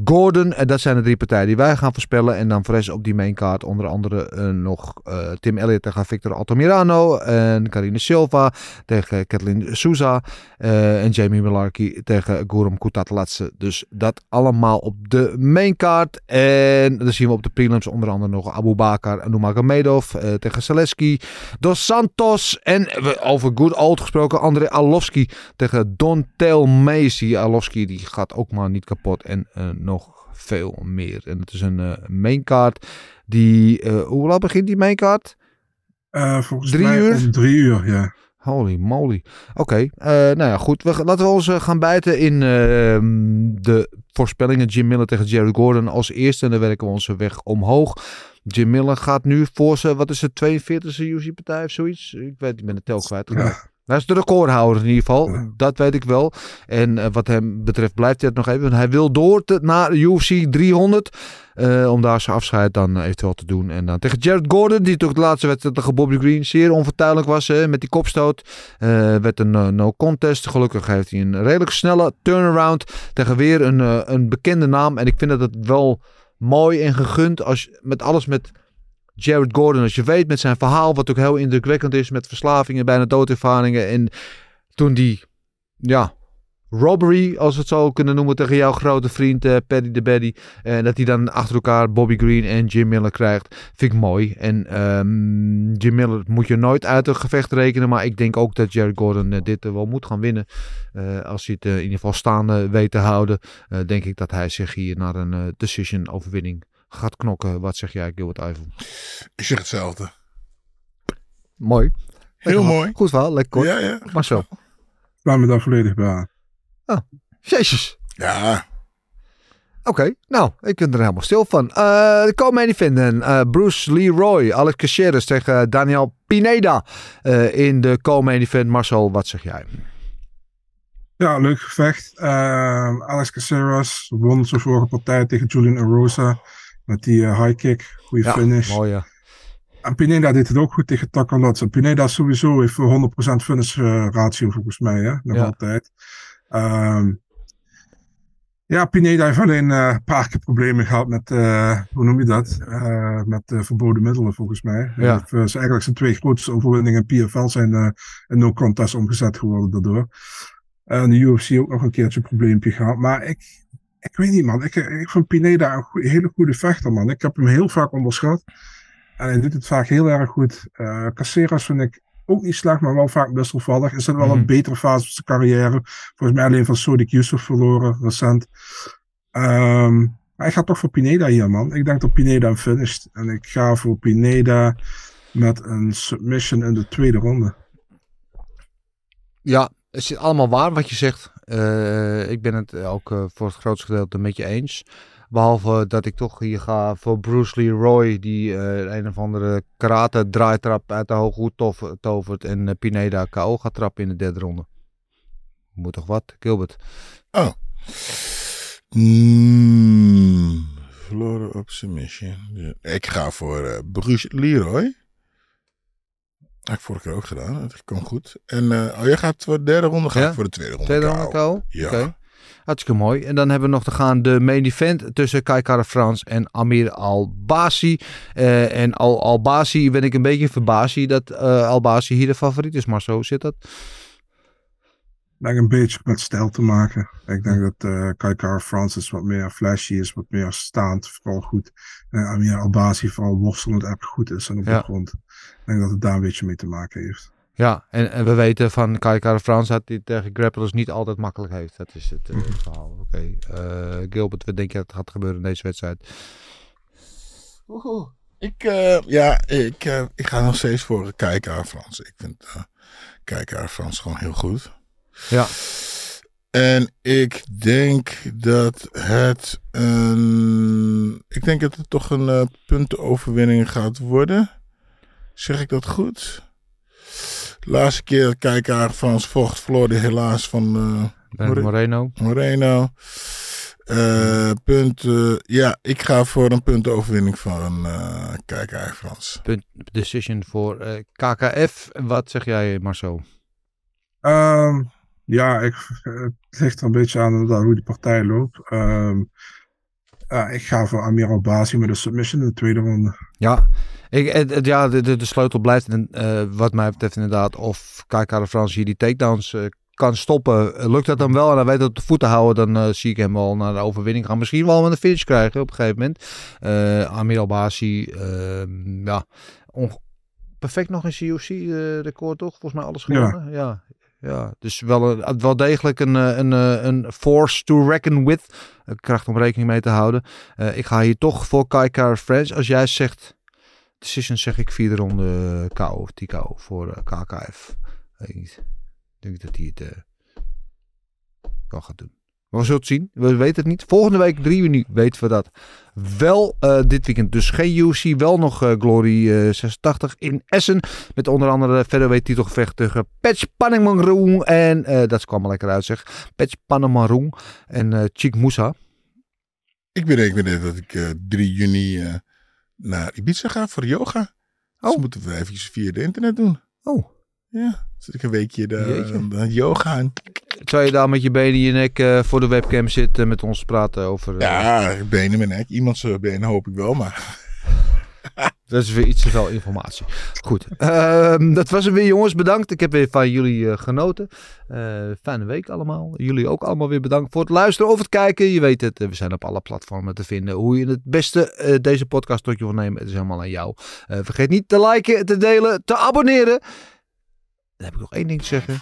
Gordon. En dat zijn de drie partijen die wij gaan voorspellen. En dan voor op die maincard onder andere eh, nog eh, Tim Elliott tegen Victor Altamirano. En Karine Silva tegen Kathleen Souza. eh, en Jamie Malarkey tegen Gurum Kutatelatse. Dus dat allemaal op de maincard. En dan zien we op de prelims onder andere nog Abu Bakar Nurmagomedov eh, tegen Zaleski. Dos Santos en over good old gesproken André Arlovski tegen Don Tail Macy. Arlovski die gaat ook maar niet kapot en eh, nog veel meer. En het is een eh maincard die, eh, hoe laat begint die maincard? Eh, volgens Drie mij uur? om drie uur, ja. Holy moly. Oké, nou ja, goed. We, laten we ons gaan bijten in ehm, de voorspellingen. Jim Miller tegen Jared Gordon als eerste. En dan werken we onze weg omhoog. Jim Miller gaat nu voor zijn, wat is het, 42e UFC-partij of zoiets? Ik weet, ik ben de tel kwijt. Ja. Hij is de recordhouder in ieder geval. Ja. Dat weet ik wel. En eh, wat hem betreft blijft hij het nog even. Want hij wil door te, naar UFC 300. eh, om daar zijn afscheid dan eventueel te doen. En dan tegen Jared Gordon. Die toch de laatste wedstrijd tegen Bobby Green zeer onvertuidelijk was. hè, met die kopstoot. Eh, werd een eh, no contest. Gelukkig heeft hij een redelijk snelle turnaround. Tegen weer een, eh, een bekende naam. En ik vind dat het wel mooi en gegund. Als, met alles met Jared Gordon. Als je weet met zijn verhaal. Wat ook heel indrukwekkend is. Met verslavingen, bijna doodervaringen. En toen die, ja, robbery, als we het zo kunnen noemen, tegen jouw grote vriend eh, Paddy de Baddy. En dat hij dan achter elkaar Bobby Green en Jim Miller krijgt. Vind ik mooi. En ehm, Jim Miller moet je nooit uit een gevecht rekenen. Maar ik denk ook dat Jared Gordon eh, dit eh, wel moet gaan winnen. Eh, als hij het eh, in ieder geval staande weet te houden. eh, denk ik dat hij zich hier naar een eh, decision overwinning gaat knokken. Wat zeg jij, Gilbert Eiffel? Ik zeg hetzelfde. Mooi. Heel Lekker, mooi. Goed verhaal, lekker kort. Ja, ja. Marcel. Laat me daar volledig bij aan. Jezus. Ja, Oké, nou, ik ben er helemaal stil van. Eh de co-main event dan. Eh, Bruce Leroy, Alex Caceres tegen Daniel Pineda. eh, in de co-main event. Marcel, wat zeg jij? Ja, leuk gevecht. Ehm, Alex Caceres won zijn vorige partij tegen Julian Erosa. Met die eh, high kick. Goede Ja, finish. mooi ja. En Pineda deed het ook goed tegen Takalotz. En Pineda sowieso heeft voor 100% finish eh, ratio volgens mij. Hè? Nog Ja. altijd. Ehm, ja, Pineda heeft alleen eh, een paar keer problemen gehad met, hoe noem je dat? Met verboden middelen volgens mij. Ja. heeft, zijn eigenlijk zijn twee grootste overwinningen in PFL zijn in no contest omgezet geworden daardoor. En de UFC ook nog een keertje een probleempje gehad. Maar ik, ik weet niet man, ik, ik vind Pineda een hele goede vechter man. Ik heb hem heel vaak onderschat. En hij doet het vaak heel erg goed. Eh Caceres vind ik ook niet slecht, maar wel vaak wisselvallig. Is dat wel Mhm. een betere fase van zijn carrière. Volgens mij alleen van Sodik Yusuf verloren, recent. Ehm, maar ik ga toch voor Pineda hier, man. Ik denk dat Pineda hem finisht. En ik ga voor Pineda met een submission in de tweede ronde. Ja, het is allemaal waar wat je zegt. Eh, ik ben het ook eh, voor het grootste gedeelte met je eens. Behalve dat ik toch hier ga voor Bruce Leroy, die eh, een of andere karate draaitrap uit de hoge hoed tof- tovert. En Pineda KO gaat trappen in de derde ronde. Moet toch wat, Gilbert? Oh. Mm, verloren op submission. Ik ga voor Bruce Leroy. Heb ik vorige keer ook gedaan. Dat kwam goed. En eh, oh, jij gaat voor de derde ronde. Ga Ja? ik voor de tweede ronde. Tweede ronde KO? Ja. Oké. Hartstikke mooi. En dan hebben we nog te gaan de main event tussen Kai Kara Frans en Amir Albasi. Eh en Al Albasi ben ik een beetje verbaasd dat eh Albasi hier de favoriet is. Maar zo zit dat. Ik denk een beetje met stijl te maken. Ik denk dat eh Kai Kara Francis wat meer flashy is, wat meer staand, vooral goed. En Amir Albasi vooral worstelend erg goed is en op Ja. de grond. Ik denk dat het daar een beetje mee te maken heeft. Ja, en, en we weten van Kai Kara Frans dat hij tegen grapplers niet altijd makkelijk heeft. Dat is het eh, verhaal. Oké. Eh, Gilbert, wat denk je dat gaat gebeuren in deze wedstrijd? Woehoe. Ik, eh, ja, ik, eh, ik ga nog steeds voor kijken Frans. Ik vind uh, kijken Frans gewoon heel goed. Ja. En ik denk dat het een. Ik denk dat het toch een uh, puntenoverwinning gaat worden. Zeg ik dat goed? Laatste keer kijken Frans vocht, verloor hij helaas van. Uh, ben Moreno. Moreno. Uh, punt, uh, ja, ik ga voor een puntenoverwinning van uh, KK Frans. Punt decision voor uh, KKF. Wat zeg jij, Marcel? Um, ja, ik, het ligt er een beetje aan hoe die partij loopt. Um, ik ga voor Amir Albasi met een submission in de tweede ronde. Ja, ik, ja de, de, de sleutel blijft uh, wat mij betreft inderdaad of KK de Frans hier die takedowns uh, kan stoppen. Lukt dat dan wel en hij weet het op de voeten houden, dan zie ik hem wel naar de overwinning gaan. Misschien wel met een finish krijgen op een gegeven moment. Amir Albasi, uh, ja, perfect nog een COC-record toch? Volgens mij alles gewonnen. Ja. ja. Ja, dus wel, wel degelijk een, een, een force to reckon with. Een kracht om rekening mee te houden. Ik ga hier toch voor Kai Kara French. Als jij zegt decision, zeg ik vierde ronde KO of TKO voor KKF. Ik denk dat hij het uh, wel gaat doen. Maar we zullen het zien. We weten het niet. Volgende week 3 juni weten we dat. Wel uh, dit weekend dus geen UC. Wel nog uh, Glory uh, 86 in Essen. Met onder andere featherweight titelgevecht tegen Patch Panamaroon. En dat kwam al lekker uit zeg. Patch Panamaroon en Chik Moussa. Ik bedenk me dat ik uh, 3 juni naar Ibiza ga voor yoga. Oh. Dus moeten we eventjes via het internet doen. Oh. Ja, zit ik een weekje de, de yoga aan. Zou je daar met je benen in je nek uh, voor de webcam zitten met ons praten over... Uh... Ja, benen in mijn nek. Iemand zijn benen hoop ik wel, maar... dat is weer iets te veel informatie. Goed, uh, dat was het weer jongens. Bedankt. Ik heb weer van jullie uh, genoten. fijne week allemaal. Jullie ook allemaal weer bedankt voor het luisteren of het kijken. Je weet het, we zijn op alle platformen te vinden. Hoe je het beste deze podcast tot je wil nemen, het is helemaal aan jou. vergeet niet te liken, te delen, te abonneren. Dan heb ik nog één ding te zeggen.